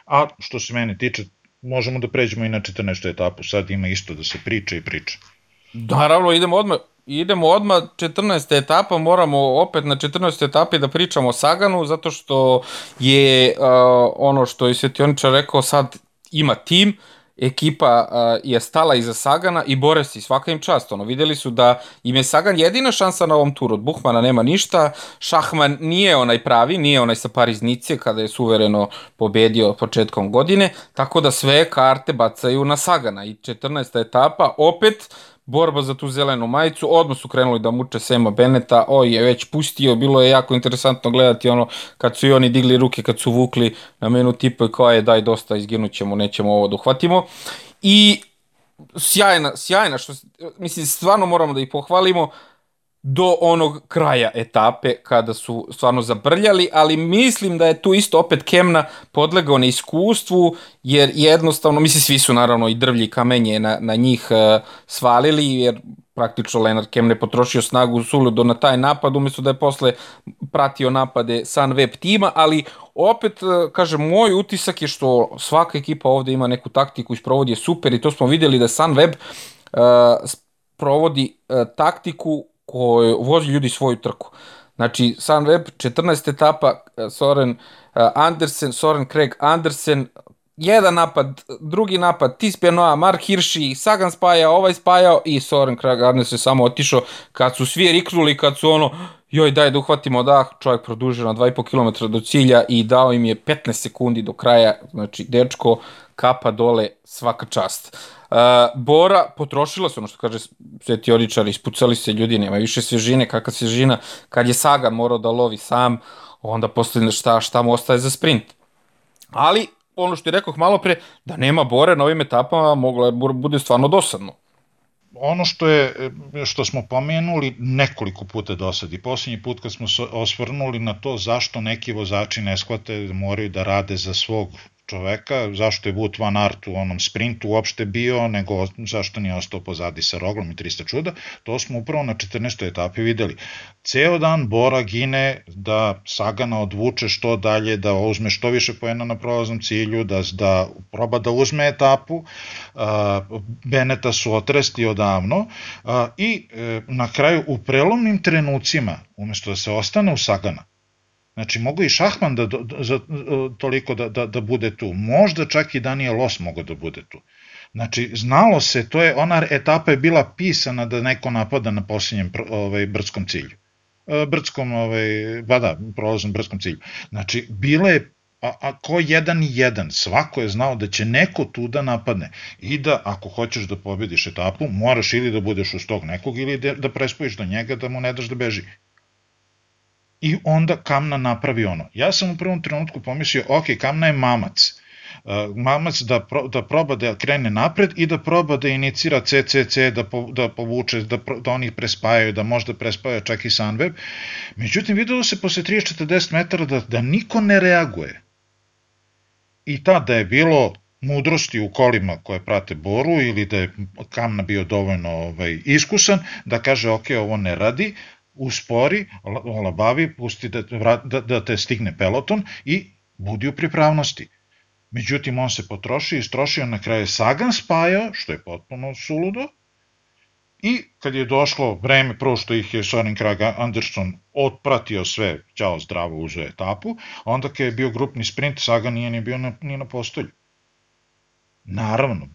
A što se mene tiče, možemo da pređemo i na 14. etapu, sad ima isto da se priča i priča. Naravno, idemo odmah, idemo odmah 14. etapa, moramo opet na 14. etapi da pričamo o Saganu, zato što je uh, ono što je Svetioničar rekao, sad ima tim, ekipa uh, je stala iza Sagana i bore se svaka im čast. Ono, videli su da im je Sagan jedina šansa na ovom turu. Od Buhmana nema ništa, Šahman nije onaj pravi, nije onaj sa Paris Nice kada je suvereno pobedio početkom godine, tako da sve karte bacaju na Sagana i 14. etapa opet borba za tu zelenu majicu, odmah su krenuli da muče Sema Beneta, oj je već pustio, bilo je jako interesantno gledati ono kad su i oni digli ruke, kad su vukli na menu tipa kao je daj dosta, izginućemo, nećemo ovo da uhvatimo. I sjajna, sjajna, što, mislim, stvarno moramo da ih pohvalimo, do onog kraja etape kada su stvarno zabrljali, ali mislim da je tu isto opet Kemna podlegao na iskustvu, jer jednostavno, mislim svi su naravno i drvlji kamenje na, na njih uh, svalili, jer praktično Leonard Kemne potrošio snagu suludo na taj napad, umesto da je posle pratio napade Sunweb tima, ali opet, uh, kažem, moj utisak je što svaka ekipa ovde ima neku taktiku i sprovodi je super i to smo videli da Sunweb uh, provodi uh, taktiku koji vozi ljudi svoju trku. Znači, Sunweb, 14 etapa, e, Soren uh, Andersen, Soren Craig Andersen, jedan napad, drugi napad, Tis Penoa, Mark Hirschi, Sagan spajao, ovaj spajao i Soren Craig Andersen samo otišao kad su svi riknuli, kad su ono, joj daj da uhvatimo dah, čovjek produžio na 2,5 km do cilja i dao im je 15 sekundi do kraja, znači dečko kapa dole svaka čast. Uh, Bora potrošila se, ono što kaže sve teoričari, ispucali se ljudi, nema više svežine, kakva svežina, kad je Sagan morao da lovi sam, onda posle šta, šta mu ostaje za sprint. Ali, ono što je rekao malo pre, da nema Bore na ovim etapama, moglo je bude stvarno dosadno ono što je što smo pomenuli nekoliko puta do sad i poslednji put kad smo osvrnuli na to zašto neki vozači ne shvate da moraju da rade za svog čoveka, zašto je Wout van Aert u onom sprintu uopšte bio, nego zašto nije ostao pozadi sa Roglom i 300 čuda, to smo upravo na 14. etapi videli. Ceo dan Bora gine da Sagana odvuče što dalje, da uzme što više pojena na prolaznom cilju, da, da proba da uzme etapu, Beneta su otresti odavno i e, na kraju u prelomnim trenucima, umesto da se ostane u Sagana, Znači, mogu i Šahman da, da, za, toliko da, da, da bude tu. Možda čak i Daniel Os mogu da bude tu. Znači, znalo se, to je, ona etapa je bila pisana da neko napada na posljednjem ovaj, brdskom cilju. E, brdskom, ovaj, ba da, prolaznom brdskom cilju. Znači, bile je a, a ko jedan i jedan, svako je znao da će neko tu da napadne i da ako hoćeš da pobediš etapu, moraš ili da budeš uz tog nekog ili da, da prespojiš do njega da mu ne daš da beži i onda Kamna napravi ono. Ja sam u prvom trenutku pomislio, ok, Kamna je mamac, uh, mamac da, pro, da proba da krene napred i da proba da inicira CCC, da, po, da povuče, da, da oni prespajaju, da možda prespaja čak i Sunweb. Međutim, videlo se posle 30-40 metara da, da niko ne reaguje. I tada je bilo mudrosti u kolima koje prate Boru ili da je Kamna bio dovoljno ovaj, iskusan da kaže ok, ovo ne radi, uspori, olabavi, pusti da, da, da te stigne peloton i budi u pripravnosti. Međutim, on se potrošio, istrošio, na kraju Sagan spajao, što je potpuno suludo, i kad je došlo vreme, prvo što ih je Soren Krag Anderson otpratio sve, ćao zdravo uzeo etapu, onda kad je bio grupni sprint, Sagan nije ni bio na, ni na postolju. Naravno,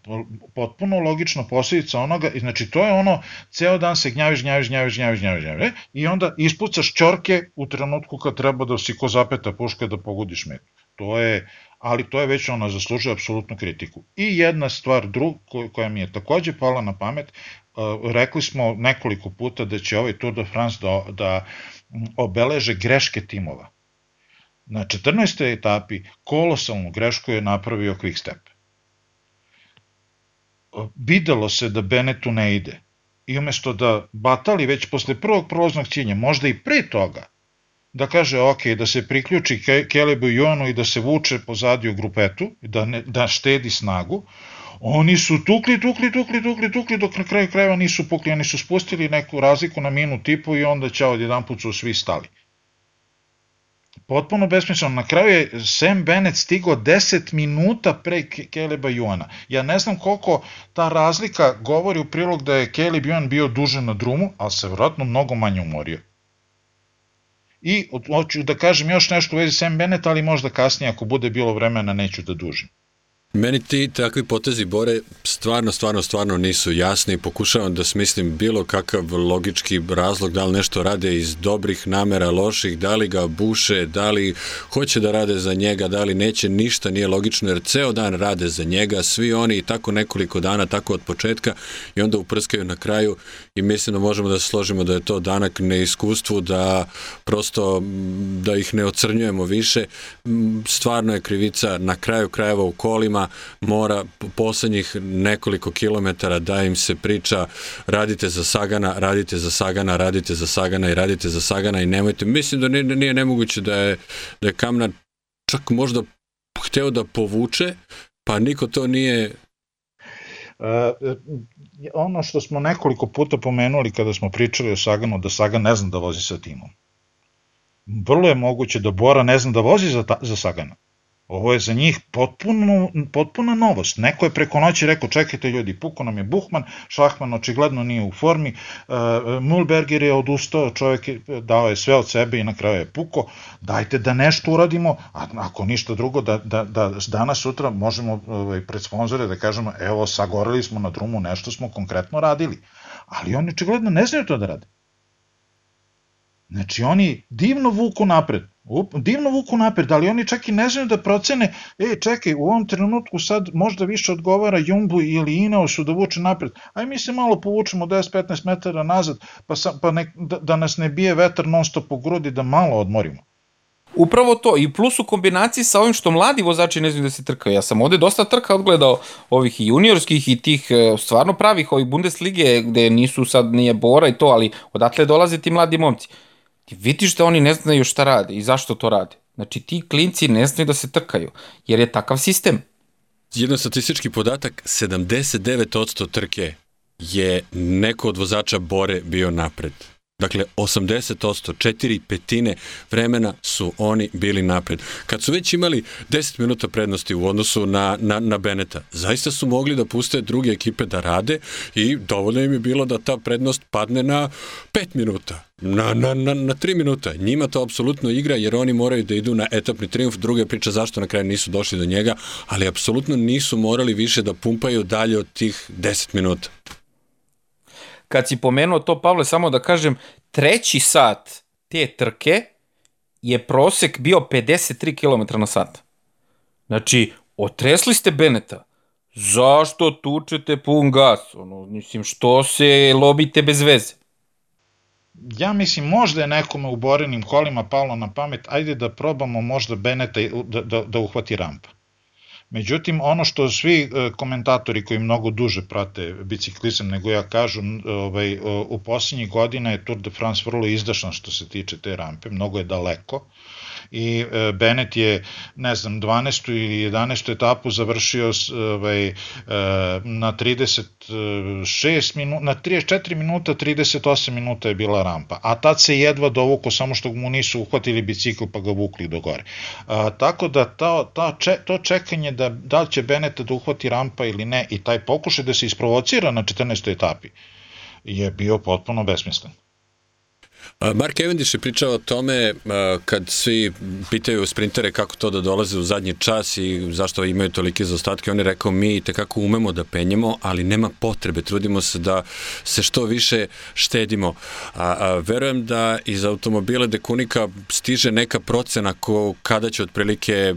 potpuno logično posljedica onoga, znači to je ono, ceo dan se gnjaviš, gnjaviš, gnjaviš, gnjaviš, gnjaviš, gnjaviš, i onda ispucaš čorke u trenutku kad treba da si ko zapeta puška da pogodiš metu. To je, ali to je već ona zaslužuje apsolutnu kritiku. I jedna stvar drug, koja mi je takođe pala na pamet, rekli smo nekoliko puta da će ovaj Tour de France da, da obeleže greške timova. Na 14. etapi kolosalnu grešku je napravio Quickstep videlo se da Benetu ne ide. I umesto da batali već posle prvog prolaznog cilja, možda i pre toga, da kaže ok, da se priključi Kelebu i Joanu i da se vuče pozadi u grupetu, da, ne, da štedi snagu, oni su tukli, tukli, tukli, tukli, tukli, dok na kraju krajeva nisu pukli, oni su spustili neku razliku na minut tipu i onda ćao, jedan put su svi stali potpuno besmisleno. Na kraju je Sam Bennett stigao 10 minuta pre Keleba Juana. Ja ne znam koliko ta razlika govori u prilog da je Keleb Juan bio duže na drumu, ali se vjerojatno mnogo manje umorio. I hoću da kažem još nešto u vezi Sam Bennett, ali možda kasnije ako bude bilo vremena neću da dužim. Meni ti takvi potezi Bore stvarno, stvarno, stvarno nisu jasni. Pokušavam da smislim bilo kakav logički razlog, da li nešto rade iz dobrih namera, loših, da li ga buše, da li hoće da rade za njega, da li neće, ništa nije logično, jer ceo dan rade za njega, svi oni i tako nekoliko dana, tako od početka i onda uprskaju na kraju i mislim da možemo da se složimo da je to danak neiskustvu, da prosto da ih ne ocrnjujemo više. Stvarno je krivica na kraju krajeva u kolima, mora poslednjih nekoliko kilometara da im se priča radite za Sagana, radite za Sagana, radite za Sagana i radite za Sagana i nemojte, mislim da nije, nije nemoguće da je, da je Kamna čak možda hteo da povuče, pa niko to nije ono što smo nekoliko puta pomenuli kada smo pričali o Saganu, da Sagan ne zna da vozi sa timom. Vrlo je moguće da Bora ne zna da vozi za, ta, za Sagana. Ovo je za njih potpuno, potpuna novost. Neko je preko noći rekao, čekajte ljudi, puko nam je Buhman, Šahman očigledno nije u formi, uh, Mulberger je odustao, čovjek je, dao je sve od sebe i na kraju je puko, dajte da nešto uradimo, a ako ništa drugo, da, da, da danas, sutra možemo ovaj, pred sponzore da kažemo, evo, sagorili smo na drumu, nešto smo konkretno radili. Ali oni očigledno ne znaju to da rade. Znači, oni divno vuku napred, divno vuku napred, ali oni čak i ne znaju da procene, e, čekaj, u ovom trenutku sad možda više odgovara Jumbu ili Ineosu da vuče napred, aj mi se malo povučemo 10-15 metara nazad, pa, sam, pa ne, da, da nas ne bije vetar non stop u grudi, da malo odmorimo. Upravo to, i plus u kombinaciji sa ovim što mladi vozači ne znaju da se trkaju. Ja sam ovde dosta trka odgledao ovih i juniorskih i tih e, stvarno pravih ovih Bundeslige gde nisu sad nije Bora i to, ali odatle dolaze ti mladi momci ti vidiš da oni ne znaju šta rade i zašto to rade. Znači ti klinci ne znaju da se trkaju, jer je takav sistem. Jedan statistički podatak, 79% trke je neko od vozača Bore bio napred. Dakle, 80%, četiri petine vremena su oni bili napred. Kad su već imali 10 minuta prednosti u odnosu na, na, na Beneta, zaista su mogli da puste druge ekipe da rade i dovoljno im je bilo da ta prednost padne na 5 minuta, na, na, na, na 3 minuta. Njima to apsolutno igra jer oni moraju da idu na etapni triumf. Druga je priča zašto na kraju nisu došli do njega, ali apsolutno nisu morali više da pumpaju dalje od tih 10 minuta kad si pomenuo to, Pavle, samo da kažem, treći sat te trke je prosek bio 53 km na sat. Znači, otresli ste Beneta. Zašto tučete pun gas? Ono, mislim, što se lobite bez veze? Ja mislim možda je nekome u borenim kolima palo na pamet, ajde da probamo možda Beneta da, da, da uhvati rampa. Međutim, ono što svi e, komentatori koji mnogo duže prate biciklizam nego ja kažu, ovaj, u posljednjih godina je Tour de France vrlo izdašan što se tiče te rampe, mnogo je daleko i e, Bennett je, ne znam, 12. ili 11. etapu završio ovaj, e, na 36 minuta, na 34 minuta, 38 minuta je bila rampa, a tad se jedva dovuko samo što mu nisu uhvatili bicikl pa ga vukli do gore. A, tako da ta, ta, če, to čekanje da, da li će Bennett da uhvati rampa ili ne i taj pokušaj da se isprovocira na 14. etapi je bio potpuno besmislen. Mark Cavendish je pričao o tome kad svi pitaju sprintere kako to da dolaze u zadnji čas i zašto imaju tolike zaostatke, on je rekao mi tekako umemo da penjemo, ali nema potrebe, trudimo se da se što više štedimo. A, a verujem da iz automobile Dekunika stiže neka procena ko, kada će otprilike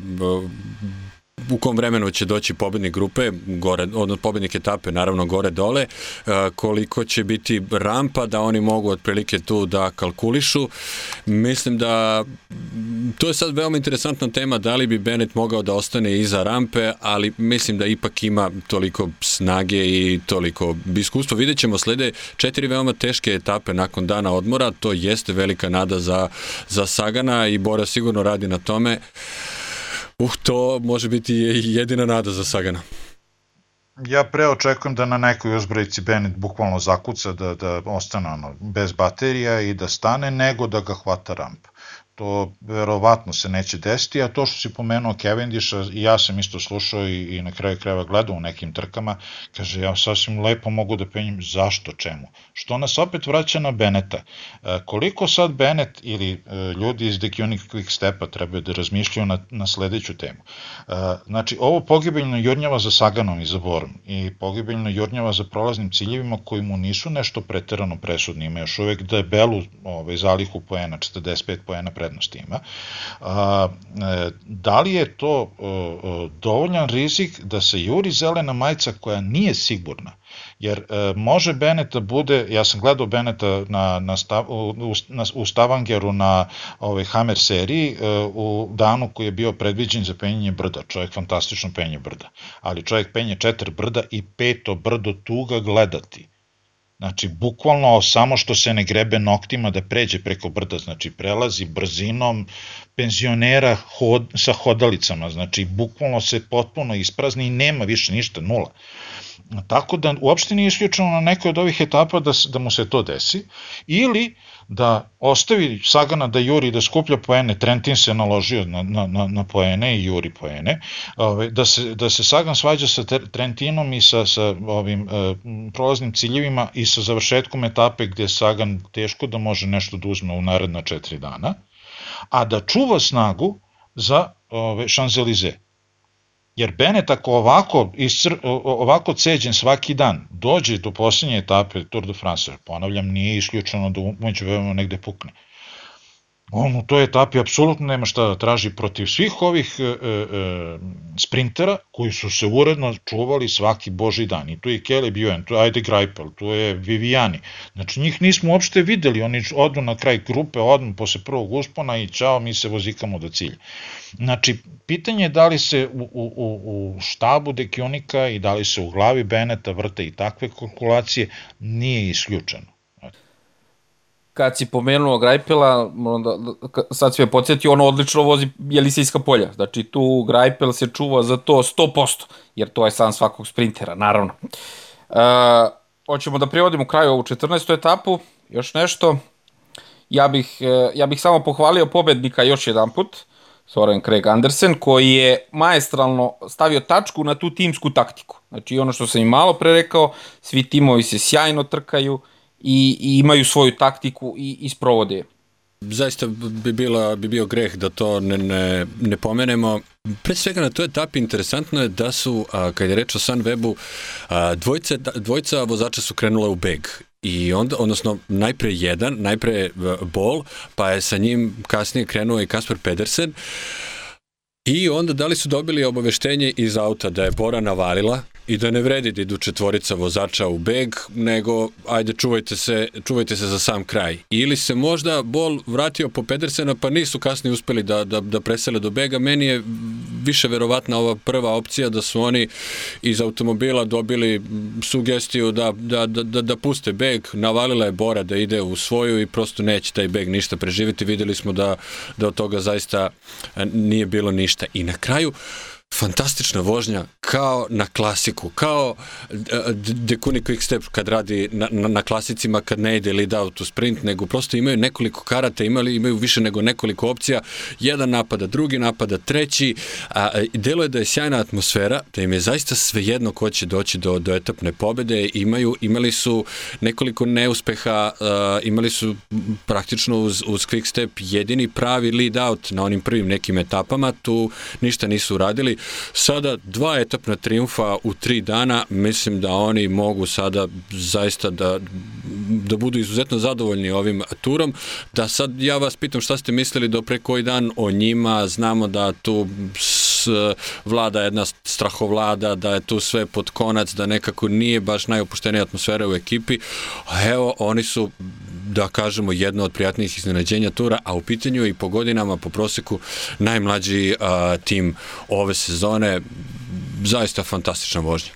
u kom vremenu će doći pobednik grupe, gore, odnosno pobednik etape, naravno gore dole, koliko će biti rampa da oni mogu otprilike tu da kalkulišu. Mislim da to je sad veoma interesantna tema, da li bi Bennett mogao da ostane iza rampe, ali mislim da ipak ima toliko snage i toliko iskustva. Vidjet ćemo slede četiri veoma teške etape nakon dana odmora, to jeste velika nada za, za Sagana i Bora sigurno radi na tome. Uh, to može biti jedina nada za Sagana. Ja pre očekujem da na nekoj uzbrojici Bennett bukvalno zakuca, da, da ostane ono, bez baterija i da stane, nego da ga hvata rampa. To verovatno se neće desiti, a to što si pomenuo Cavendisha, i ja sam isto slušao i, i na kraju krajeva gledao u nekim trkama, kaže, ja sasvim lepo mogu da penjem, zašto, čemu? Što nas opet vraća na Beneta. E, koliko sad Benet ili e, ljudi iz Decunic Quick Stepa trebaju da razmišljaju na, na sledeću temu? E, znači, ovo pogibeljno jurnjava za Saganom i za Borom i pogibeljno jurnjava za prolaznim ciljevima koji mu nisu nešto preterano presudni, ima još uvek debelu ovaj, zalihu poena, 45 poena prednosti ima. A, e, da li je to e, e, dovoljan rizik da se juri zelena majica koja nije sigurna? Jer može Beneta bude, ja sam gledao Beneta na, na, stav, u, na, u Stavangeru na ovaj, Hammer seriji u danu koji je bio predviđen za penjenje brda. Čovjek fantastično penje brda. Ali čovjek penje četiri brda i peto brdo tuga gledati. Znači, bukvalno samo što se ne grebe noktima da pređe preko brda, znači prelazi brzinom penzionera hod, sa hodalicama, znači bukvalno se potpuno isprazni i nema više ništa, nula. Tako da uopšte nije isključeno na nekoj od ovih etapa da, da mu se to desi, ili da ostavi Sagana da juri da skuplja poene, Trentin se naložio na, na, na, na poene i juri poene, ovaj, da, se, da se Sagan svađa sa Trentinom i sa, sa ovim e, prolaznim ciljevima i sa završetkom etape gde Sagan teško da može nešto da uzme u naredna četiri dana, a da čuva snagu za ove, Champs-Élysées Jer Bennett ako ovako, iscr, ovako ceđen svaki dan dođe do poslednje etape Tour de France, ponavljam, nije isključeno da umeđu veoma negde pukne on u toj etapi apsolutno nema šta da traži protiv svih ovih e, e, sprintera koji su se uredno čuvali svaki boži dan. I tu je Caleb Ewan, tu je Ajde Greipel, tu je Viviani. Znači njih nismo uopšte videli, oni odu na kraj grupe, odmah posle prvog uspona i čao, mi se vozikamo do cilja. Znači, pitanje je da li se u, u, u štabu Dekionika i da li se u glavi Beneta vrte i takve kalkulacije, nije isključeno kad si pomenuo Grajpela, onda, sad si me podsjetio, ono odlično vozi Jelisejska polja. Znači tu Grajpel se čuva za to 100%, jer to je san svakog sprintera, naravno. E, hoćemo da privodimo kraju ovu 14. etapu, još nešto. Ja bih, e, ja bih samo pohvalio pobednika još jedan put, Soren Craig Andersen, koji je maestralno stavio tačku na tu timsku taktiku. Znači ono što sam i malo pre rekao, svi timovi se sjajno trkaju, i, i imaju svoju taktiku i, i sprovode Zaista bi, bila, bi bio greh da to ne, ne, ne pomenemo. Pre svega na toj etapi interesantno je da su, a, kad je reč o Sunwebu, a, dvojce, dvojca vozača su krenule u beg i onda, odnosno najpre jedan, najpre Bol, pa je sa njim kasnije krenuo i Kasper Pedersen. I onda da li su dobili obaveštenje iz auta da je Bora navalila i da ne vredi da idu četvorica vozača u beg, nego ajde čuvajte se, čuvajte se za sam kraj. Ili se možda Bol vratio po Pedersena pa nisu kasnije uspeli da, da, da presele do bega. Meni je više verovatna ova prva opcija da su oni iz automobila dobili sugestiju da, da, da, da, da puste beg, navalila je Bora da ide u svoju i prosto neće taj beg ništa preživiti. Videli smo da, da od toga zaista nije bilo ništa. I na kraju, uh, fantastična vožnja kao na klasiku, kao Dekuni Quick Step kad radi na, na, na klasicima kad ne ide lead out u sprint, nego prosto imaju nekoliko karata, imali, imaju više nego nekoliko opcija, jedan napada, drugi napada, treći, a, delo je da je sjajna atmosfera, da im je zaista svejedno ko će doći do, do etapne pobede, imaju, imali su nekoliko neuspeha, a, imali su praktično uz, uz Quick Step jedini pravi lead out na onim prvim nekim etapama, tu ništa nisu uradili, Sada dva etapna triumfa u tri dana, mislim da oni mogu sada zaista da, da budu izuzetno zadovoljni ovim turom. Da sad ja vas pitam šta ste mislili do pre koji dan o njima, znamo da tu vlada jedna strahovlada, da je tu sve pod konac, da nekako nije baš najopuštenija atmosfera u ekipi, a evo oni su da kažemo, jedno od prijatnijih iznenađenja tura, a u pitanju i po godinama, po proseku, najmlađi a, tim ove sezone, zaista fantastična vožnja.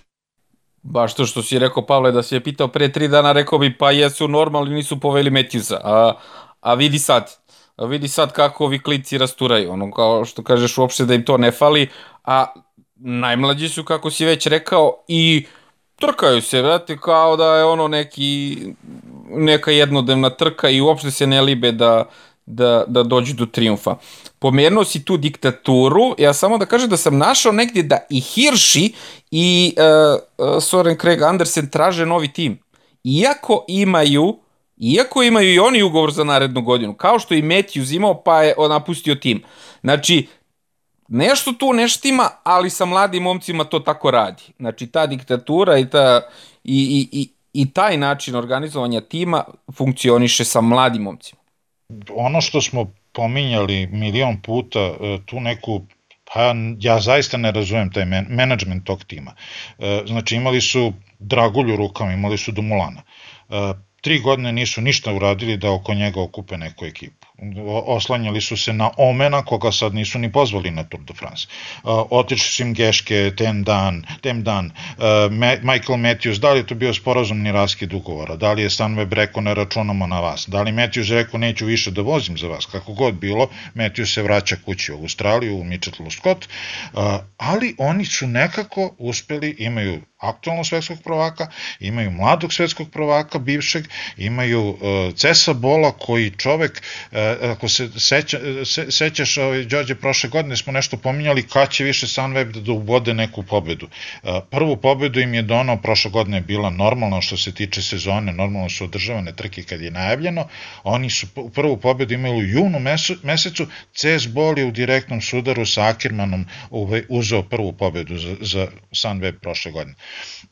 Baš to što si rekao, Pavle, da si je pitao pre tri dana, rekao bi, pa jesu normalni, nisu poveli Metjusa, a, a vidi sad, a vidi sad kako ovi klici rasturaju, ono kao što kažeš uopšte da im to ne fali, a najmlađi su, kako si već rekao, i trkaju se, vrati, kao da je ono neki, neka jednodnevna trka i uopšte se ne libe da, da, da dođu do triumfa. Pomenuo si tu diktaturu, ja samo da kažem da sam našao negdje da i Hirši i uh, uh, Soren Craig Andersen traže novi tim. Iako imaju Iako imaju i oni ugovor za narednu godinu, kao što i Matthews imao pa je napustio tim. Znači, nešto tu neštima, ali sa mladim momcima to tako radi. Znači, ta diktatura i, ta, i, i, i, i taj način organizovanja tima funkcioniše sa mladim momcima. Ono što smo pominjali milion puta, e, tu neku pa ja zaista ne razumem taj men, management tog tima. E, znači imali su Dragulju rukama, imali su Dumulana. E, tri godine nisu ništa uradili da oko njega okupe neku ekipu oslanjali su se na Omena, koga sad nisu ni pozvali na Tour de France. Uh, otišli su im Geške, Tem Dan, Tem Dan, uh, Michael Matthews, da li je to bio sporazumni raskid ugovora, da li je Sunweb rekao ne računamo na vas, da li Matthews rekao neću više da vozim za vas, kako god bilo, Matthews se vraća kući u Australiju, u Mitchellu Scott, uh, ali oni su nekako uspeli, imaju aktualnog svetskog prvaka, imaju mladog svetskog prvaka, bivšeg, imaju Cesa Bola koji čovek, ako se seća, se, sećaš, ovaj, Đorđe, prošle godine smo nešto pominjali kad će više Sunweb da uvode neku pobedu. Uh, prvu pobedu im je donao, prošle godine je bila normalna što se tiče sezone, normalno su održavane trke kad je najavljeno, oni su prvu pobedu imali u junu mesecu, CS Bol je u direktnom sudaru sa Ackermanom ovaj, uzeo prvu pobedu za, za Sunweb prošle godine.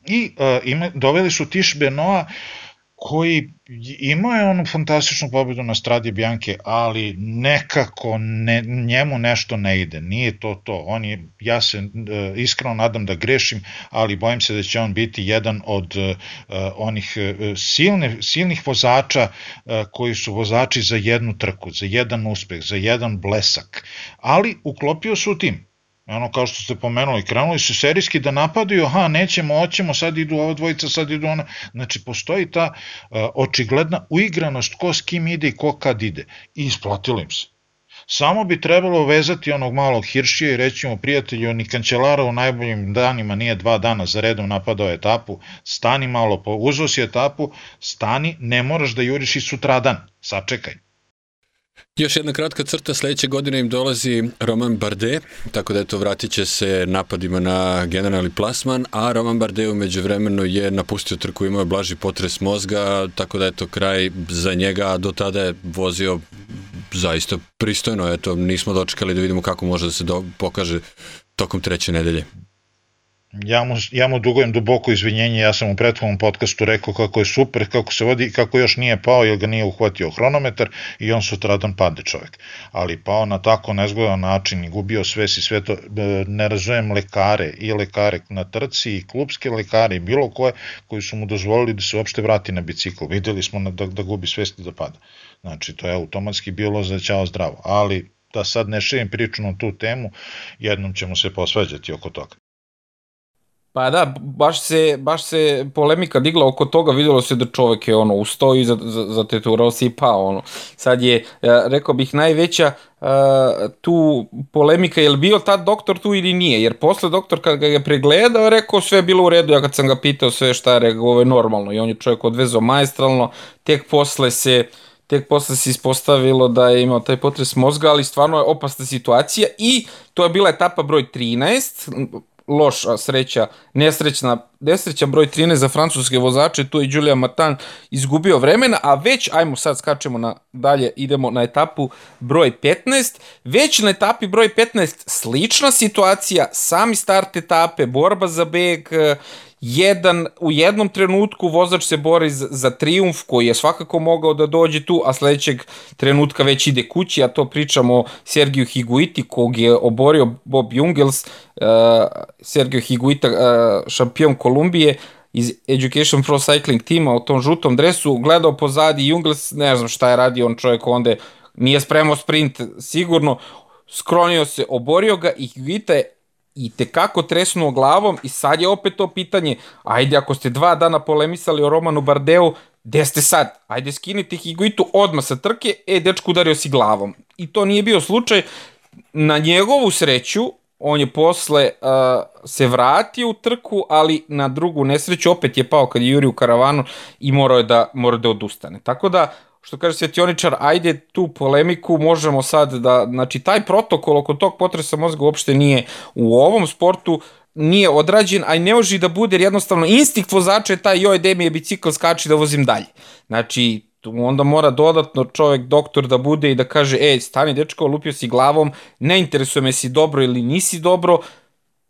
I uh, ima, doveli su Tiš Benoa koji imao je onu fantastičnu pobedu na Stradi Bjanke, ali nekako ne, njemu nešto ne ide, nije to to. On je, ja se uh, iskreno nadam da grešim, ali bojim se da će on biti jedan od uh, onih uh, silne, silnih vozača uh, koji su vozači za jednu trku, za jedan uspeh, za jedan blesak, ali uklopio su tim ono kao što ste pomenuli, krenuli su serijski da napadaju, aha, nećemo, hoćemo, sad idu ova dvojica, sad idu ona, znači postoji ta uh, očigledna uigranost ko s kim ide i ko kad ide i isplatilo im se. Samo bi trebalo vezati onog malog Hiršija i reći mu prijatelju, ni kancelara u najboljim danima nije dva dana za redom napadao etapu, stani malo, uzao si etapu, stani, ne moraš da juriš i sutradan, sačekaj. Još jedna kratka crta, sledeće godine im dolazi Roman Bardet, tako da eto vratit će se napadima na generalni plasman, a Roman Bardet umeđu vremenu je napustio trku, imao je blaži potres mozga, tako da eto kraj za njega, a do tada je vozio zaista pristojno, eto nismo dočekali da vidimo kako može da se do, pokaže tokom treće nedelje. Ja mu, ja mu dugujem duboko izvinjenje, ja sam u prethodnom podcastu rekao kako je super, kako se vodi, kako još nije pao jer ga nije uhvatio hronometar i on sutradan pade čovjek. Ali pao na tako nezgodan način i gubio svesi sve to, e, ne razumem lekare i lekare na trci i klubske lekare i bilo koje koji su mu dozvolili da se uopšte vrati na bicikl. Videli smo da, da gubi svesti da pada. Znači to je automatski bilo za ćao zdravo, ali da sad ne širim priču na tu temu, jednom ćemo se posvađati oko toga. Pa da, baš se, baš se polemika digla oko toga, videlo se da čovek je ono ustao i zateturao se i pao. Ono. Sad je, rekao bih, najveća uh, tu polemika, je li bio tad doktor tu ili nije, jer posle doktor kad ga je pregledao, rekao sve je bilo u redu, ja kad sam ga pitao sve šta je, rekao ovo je normalno. I on je čovjek odvezao majstralno, tek posle se tek posle se ispostavilo da je imao taj potres mozga, ali stvarno je opasna situacija. I to je bila etapa broj 13, loša sreća, nesrećna, nesreća broj 13 za francuske vozače, tu je Julia Martin izgubio vremena, a već, ajmo sad skačemo na dalje, idemo na etapu broj 15, već na etapi broj 15 slična situacija, sami start etape, borba za beg, jedan, u jednom trenutku vozač se bori za, za triumf koji je svakako mogao da dođe tu, a sledećeg trenutka već ide kući, a to pričamo o Sergiju Higuiti kog je oborio Bob Jungels, uh, Sergio Higuita, uh, šampion Kolumbije, iz Education Pro Cycling tima u tom žutom dresu, gledao pozadi Jungels, ne znam šta je radio on čovjek onda nije spremao sprint sigurno, skronio se, oborio ga i Higuita je i tekako tresnuo glavom i sad je opet to pitanje, ajde ako ste dva dana polemisali o Romanu Bardeu, gde ste sad? Ajde skinite Higuitu odmah sa trke, e, dečku udario si glavom. I to nije bio slučaj. Na njegovu sreću, on je posle uh, se vratio u trku, ali na drugu nesreću opet je pao kad je Juri u karavanu i morao je da, morao da odustane. Tako da, što kaže Svetioničar, ajde tu polemiku možemo sad da, znači taj protokol oko tog potresa mozga uopšte nije u ovom sportu, nije odrađen, a i ne može da bude, jer jednostavno instinkt vozača je taj, joj, gde mi je bicikl, skači da vozim dalje. Znači, onda mora dodatno čovek, doktor da bude i da kaže, ej, stani dečko, lupio si glavom, ne interesuje me si dobro ili nisi dobro,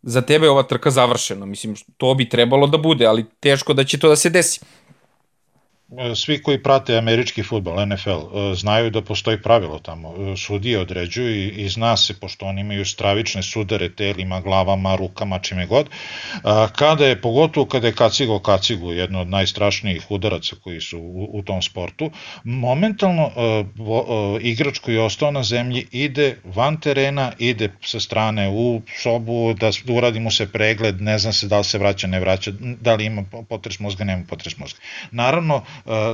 za tebe je ova trka završena. Mislim, to bi trebalo da bude, ali teško da će to da se desi. E, svi koji prate američki futbol, NFL, e, znaju da postoji pravilo tamo. E, sudije određuju i, i zna se, pošto oni imaju stravične sudare telima, glavama, rukama, čime god, kada je, pogotovo kada je kacigo kacigu, jedno od najstrašnijih udaraca koji su u, u tom sportu, momentalno igrač koji je ostao na zemlji ide van terena, ide sa strane u sobu, da uradi mu se pregled, ne zna se da li se vraća, ne vraća, da li ima potres mozga, nema potres mozga. Naravno,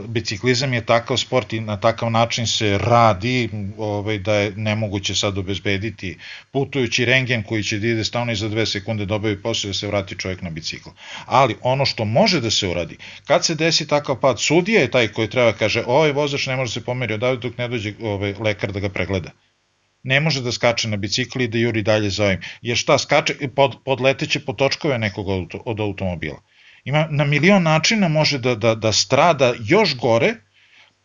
biciklizam je takav sport i na takav način se radi ovaj, da je nemoguće sad obezbediti putujući rengen koji će da ide stavno i za dve sekunde dobavi posle da se vrati čovjek na bicikl. Ali ono što može da se uradi, kad se desi takav pad, sudija je taj koji treba kaže ovaj vozač ne može se pomeri odavde dok ne dođe ovaj, lekar da ga pregleda ne može da skače na bicikli i da juri dalje za ovim. Jer šta, skače, pod, podleteće po točkove nekog od automobila. Ima na milion načina može da, da, da strada još gore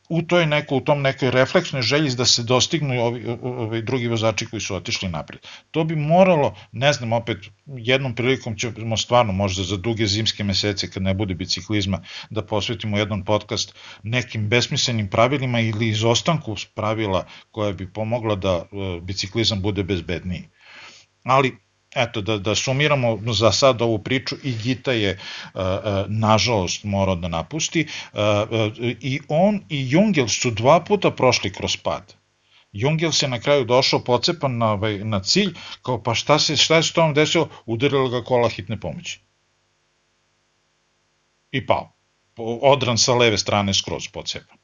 u toj neko, u tom nekoj refleksnoj želji da se dostignu ovi, ovi drugi vozači koji su otišli napred. To bi moralo, ne znam, opet jednom prilikom ćemo stvarno možda za duge zimske mesece kad ne bude biciklizma da posvetimo jedan podcast nekim besmislenim pravilima ili izostanku pravila koja bi pomogla da e, biciklizam bude bezbedniji. Ali eto, da, da sumiramo za sad ovu priču, i Gita je, uh, uh, nažalost, morao da napusti, uh, i on i Jungel su dva puta prošli kroz pad. Jungel se na kraju došao pocepan na, ovaj, na cilj, kao pa šta se, šta je s tom desilo, udarilo ga kola hitne pomoći. I pao. Odran sa leve strane skroz pocepan.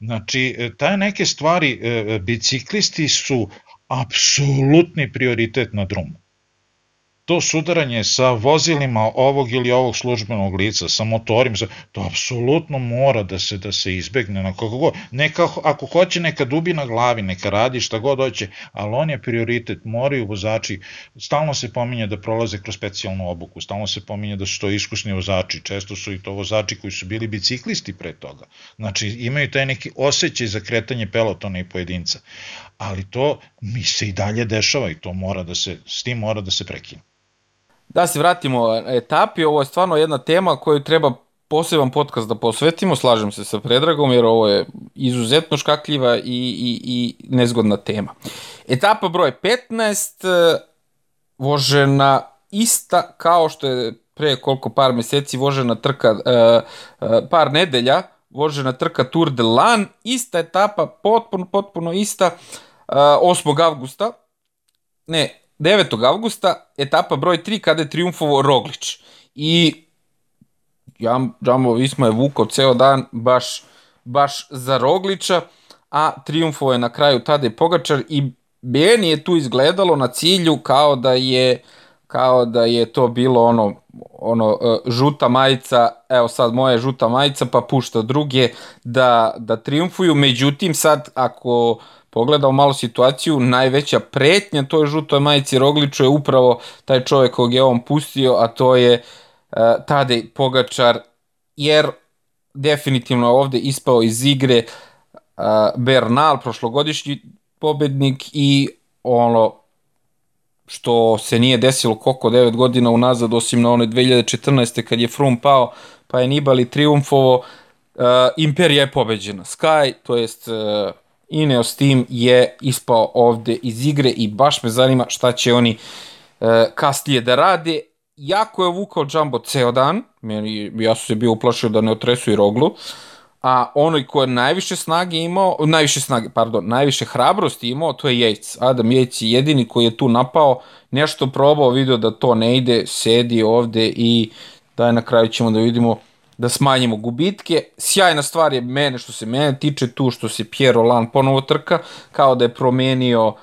Znači, e, taj neke stvari, e, biciklisti su apsolutni prioritet na drumu to sudaranje sa vozilima ovog ili ovog službenog lica, sa motorima, to apsolutno mora da se da se izbegne na kako god. Neka, ako hoće neka dubi na glavi, neka radi šta god hoće, ali on je prioritet, moraju vozači, stalno se pominje da prolaze kroz specijalnu obuku, stalno se pominje da su to iskusni vozači, često su i to vozači koji su bili biciklisti pre toga. Znači imaju taj neki osjećaj za kretanje pelotona i pojedinca. Ali to mi se i dalje dešava i to mora da se, s tim mora da se prekine. Da se vratimo etapi, ovo je stvarno jedna tema koju treba poseban podcast da posvetimo, slažem se sa Predragom jer ovo je izuzetno škakljiva i, i, i nezgodna tema. Etapa broj 15, vožena ista kao što je pre koliko par meseci vožena trka, par nedelja, vožena trka Tour de Lan, ista etapa, potpuno, potpuno ista, 8. avgusta, ne, 9. avgusta, etapa broj 3, kada je triumfovo Roglič. I ja, Džambo Visma je vukao ceo dan baš, baš za Rogliča, a triumfovo je na kraju Tadej Pogačar i meni je tu izgledalo na cilju kao da je kao da je to bilo ono ono e, žuta majica, evo sad moja žuta majica pa pušta druge da da triumfuju. Međutim sad ako pogledao malo situaciju, najveća pretnja toj žutoj majici Rogliču je upravo taj čovjek kog je on pustio, a to je uh, Tadej Pogačar, jer definitivno ovde ispao iz igre uh, Bernal, prošlogodišnji pobednik i ono što se nije desilo koliko 9 godina unazad, osim na onoj 2014. kad je Frum pao, pa je Nibali triumfovo, uh, Imperija je pobeđena. Sky, to jest uh, Ineos Team je ispao ovde iz igre i baš me zanima šta će oni e, kasnije da rade. Jako je vukao Jumbo ceo dan, meni, ja sam se bio uplašio da ne otresu i roglu, a onoj ko je najviše snage imao, najviše snage, pardon, najviše hrabrosti imao, to je Yates. Adam Yates je jedini koji je tu napao, nešto probao, video da to ne ide, sedi ovde i daj na kraju ćemo da vidimo da smanjimo gubitke. Sjajna stvar je mene što se mene tiče tu što se Pierre Roland ponovo trka, kao da je promenio uh,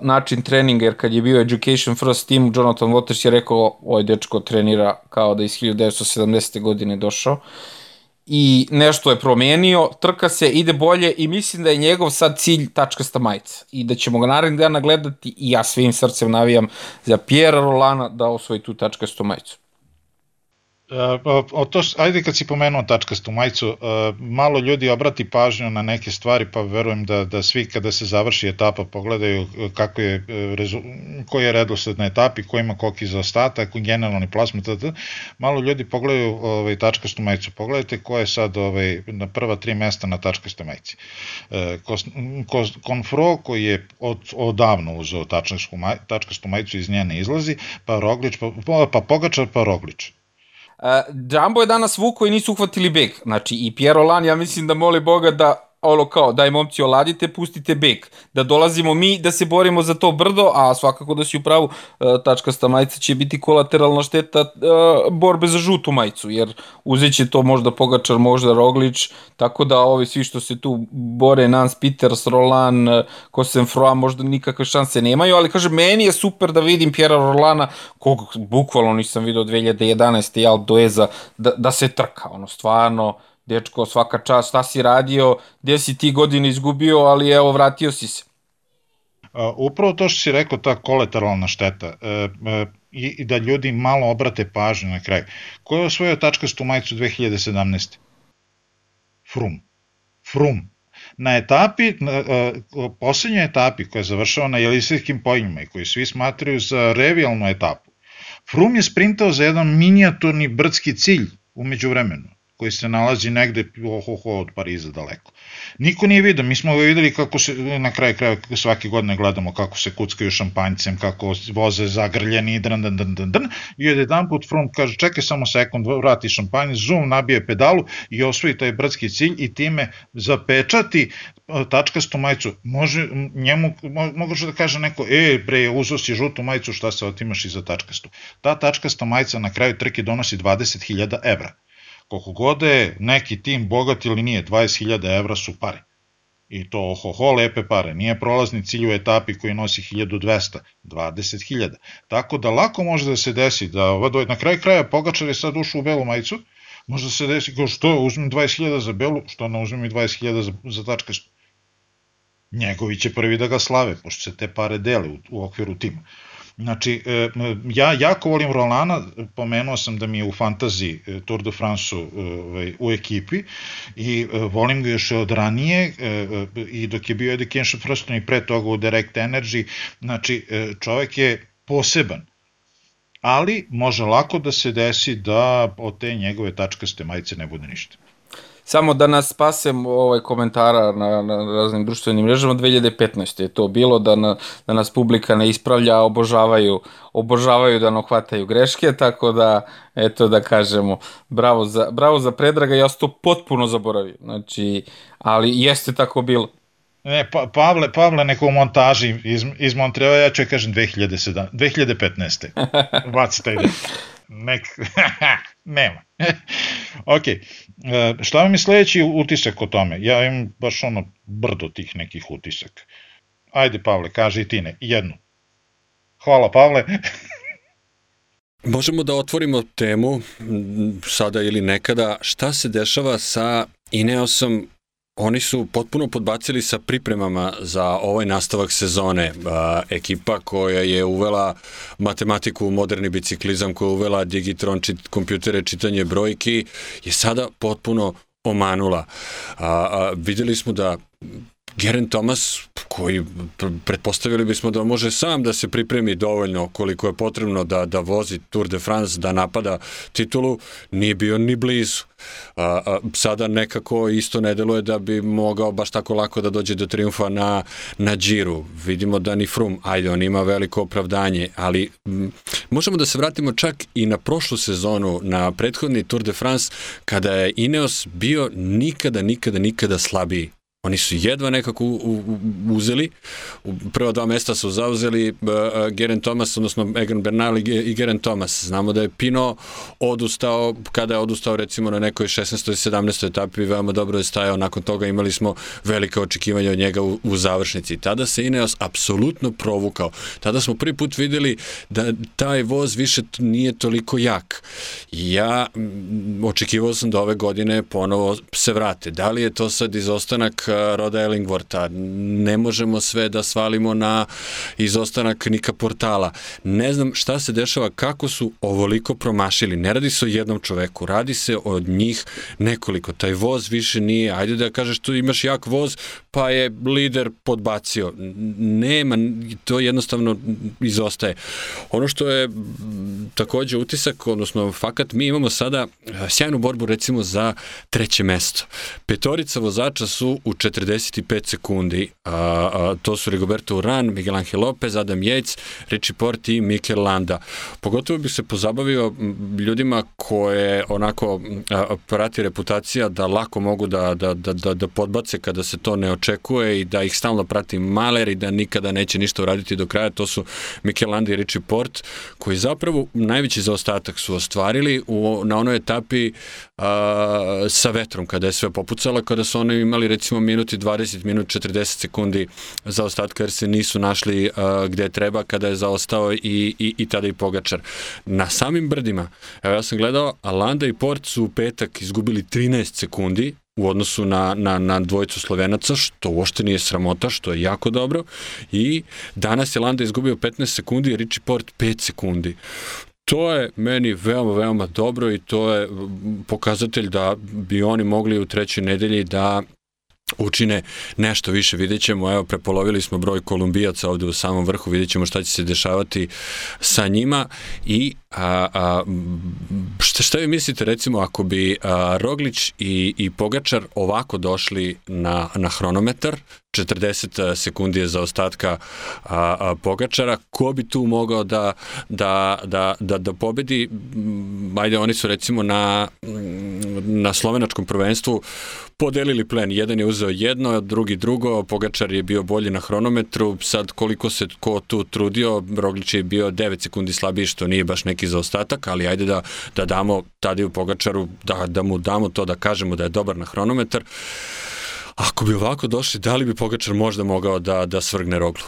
način treninga, jer kad je bio Education First Team, Jonathan Waters je rekao, ovaj dečko trenira kao da iz 1970. godine došao. i nešto je promenio, trka se, ide bolje i mislim da je njegov sad cilj tačkasta majica i da ćemo ga narednih dana gledati i ja svim srcem navijam za Pjera Rolana da osvoji tu tačkastu majicu. Uh, o to, ajde kad si pomenuo tačkastu majicu, uh, malo ljudi obrati pažnju na neke stvari, pa verujem da, da svi kada se završi etapa pogledaju kako je, koji je redosled na etapi, ko ima koliki zaostatak, generalni plasma, tada. malo ljudi pogledaju ovaj, tačkastu majicu. Pogledajte ko je sad ovaj, na prva tri mesta na tačkastoj majici. Konfro koji je od, odavno uzeo tačkastu, maj, tačkastu majicu iz njene izlazi, pa Roglič, pa, pa Pogačar, pa Roglič Uh, Jumbo je danas vuko i nisu uhvatili beg. Znači, i Piero Lan, ja mislim da moli Boga da ono kao, daj momci oladite, pustite bek, da dolazimo mi da se borimo za to brdo, a svakako da si u pravu, e, tačkasta majica će biti kolateralna šteta e, borbe za žutu majicu, jer uzet će to možda Pogačar, možda Roglič, tako da ovi svi što se tu bore, Nans, Peters, Roland, Kosenfroa, možda nikakve šanse nemaju, ali kaže, meni je super da vidim Pjera Rolana, kog bukvalno nisam video 2011. i Aldo Eza, da, da se trka, ono, stvarno, dečko, svaka čast, šta si radio, gde si ti godine izgubio, ali evo, vratio si se. Uh, upravo to što si rekao, ta kolateralna šteta uh, uh, i, da ljudi malo obrate pažnju na kraju. Ko je osvojio tačkastu majicu 2017? Frum. Frum. Na etapi, na uh, poslednjoj etapi koja je završava na Jelisijskim pojnjima i koju svi smatraju za revijalnu etapu, Frum je sprintao za jedan minijaturni brdski cilj umeđu vremenu koji se nalazi negde ohoho od Pariza daleko. Niko nije vidio, mi smo videli kako se, na kraju kraja svake godine gledamo kako se kuckaju šampanjcem, kako voze zagrljeni, dran, dran, dran, dran, dran, i jedan put Froome kaže čekaj samo sekund, vrati šampanj, zoom, nabije pedalu i osvoji taj brdski cilj i time zapečati e, tačkastu majicu, može, njemu, moguće da kaže neko, e, bre, uzo si žutu majicu, šta se otimaš iza tačkastu. Ta tačkasta majica na kraju trke donosi 20.000 evra koliko god je neki tim bogat ili nije, 20.000 evra su pare. I to ohoho lepe pare, nije prolazni cilj u etapi koji nosi 1200, 20.000. Tako da lako može da se desi da ova na kraj kraja Pogačar je sad ušao u belu majicu, može da se desi kao što uzmem 20.000 za belu, što ne uzmem i 20.000 za, za tačkastu. Njegovi će prvi da ga slave, pošto se te pare dele u, u okviru tima. Znači, e, ja jako volim Rolana, pomenuo sam da mi je u fantazi e, Tour de France ovaj, u ekipi i e, volim ga još od ranije i dok je bio Education Fruston i pre toga u Direct Energy, znači čovek je poseban ali može lako da se desi da od te njegove tačkaste majice ne bude ništa. Samo da nas spasem ovaj komentara na, na raznim društvenim mrežama 2015. je to bilo da, na, da nas publika ne ispravlja, obožavaju, obožavaju da nohvataju greške, tako da eto da kažemo bravo za, bravo za Predraga, ja sam to potpuno zaboravio. Znači, ali jeste tako bilo. Ne, pa, Pavle, Pavle neko u montaži iz, iz Montreala, ja ću kažem 2007, 2015. Baci taj nek, nema. ok, šta vam je sledeći utisak o tome? Ja imam baš ono brdo tih nekih utisaka. Ajde Pavle, kaži i ti ne, jednu. Hvala Pavle. Možemo da otvorimo temu sada ili nekada šta se dešava sa Ineosom Oni su potpuno podbacili sa pripremama za ovaj nastavak sezone. Ekipa koja je uvela matematiku, moderni biciklizam, koja je uvela digitron, čit, kompjutere, čitanje brojki, je sada potpuno omanula. A, a, videli smo da Geren Thomas, koji pretpostavili bismo da može sam da se pripremi dovoljno koliko je potrebno da, da vozi Tour de France, da napada titulu, nije bio ni blizu. A, a, sada nekako isto ne deluje da bi mogao baš tako lako da dođe do triumfa na, na džiru. Vidimo da ni Frum, ajde, on ima veliko opravdanje, ali m, možemo da se vratimo čak i na prošlu sezonu, na prethodni Tour de France, kada je Ineos bio nikada, nikada, nikada slabiji Oni su jedva nekako uzeli, prva dva mesta su zauzeli uh, Geren Thomas, odnosno Egan Bernal i Geren Thomas. Znamo da je Pino odustao, kada je odustao recimo na nekoj 16. i 17. etapi, veoma dobro je stajao, nakon toga imali smo velike očekivanja od njega u, u završnici. Tada se Ineos apsolutno provukao. Tada smo prvi put videli da taj voz više nije toliko jak. Ja očekivao sam da ove godine ponovo se vrate. Da li je to sad izostanak Roda Ellingworta. Ne možemo sve da svalimo na izostanak Nika Portala. Ne znam šta se dešava, kako su ovoliko promašili. Ne radi se o jednom čoveku, radi se od njih nekoliko. Taj voz više nije, ajde da kažeš tu imaš jak voz, pa je lider podbacio. Nema, to jednostavno izostaje. Ono što je takođe utisak, odnosno fakat, mi imamo sada sjajnu borbu recimo za treće mesto. Petorica vozača su u 45 sekundi. A, a, to su Rigoberto Uran, Miguel Angel Lopez, Adam Yates, Richie Port i Mikel Landa. Pogotovo bih se pozabavio ljudima koje onako a, prati reputacija da lako mogu da, da, da, da, da podbace kada se to ne očekuje i da ih stalno prati maler i da nikada neće ništa uraditi do kraja. To su Mikel Landa i Richie Port koji zapravo najveći zaostatak su ostvarili u, na onoj etapi a, sa vetrom kada je sve popucalo, kada su oni imali recimo minut i 20, minut 40 sekundi za ostatka jer se nisu našli uh, gde treba kada je zaostao i, i, i tada i Pogačar. Na samim brdima, evo ja sam gledao, Alanda i Port su u petak izgubili 13 sekundi u odnosu na, na, na dvojicu Slovenaca, što uopšte nije sramota, što je jako dobro. I danas je Landa izgubio 15 sekundi, Richie Port 5 sekundi to je meni veoma, veoma dobro i to je pokazatelj da bi oni mogli u trećoj nedelji da učine nešto više, vidjet ćemo, evo prepolovili smo broj kolumbijaca ovde u samom vrhu, vidjet ćemo šta će se dešavati sa njima. I a, a, šta, šta vi mislite recimo ako bi a, Roglić i, i Pogačar ovako došli na, na hronometar, 40 sekundi je za ostatka a, a, Pogačara, ko bi tu mogao da, da, da, da, da pobedi, ajde oni su recimo na, na slovenačkom prvenstvu podelili plen. Jedan je uzeo jedno, drugi drugo, Pogačar je bio bolji na hronometru, sad koliko se ko tu trudio, Roglić je bio 9 sekundi slabiji, što nije baš neki zaostatak, ali ajde da, da damo Tadiju Pogačaru, da, da mu damo to da kažemo da je dobar na hronometar. Ako bi ovako došli, da li bi Pogačar možda mogao da, da svrgne Roglu?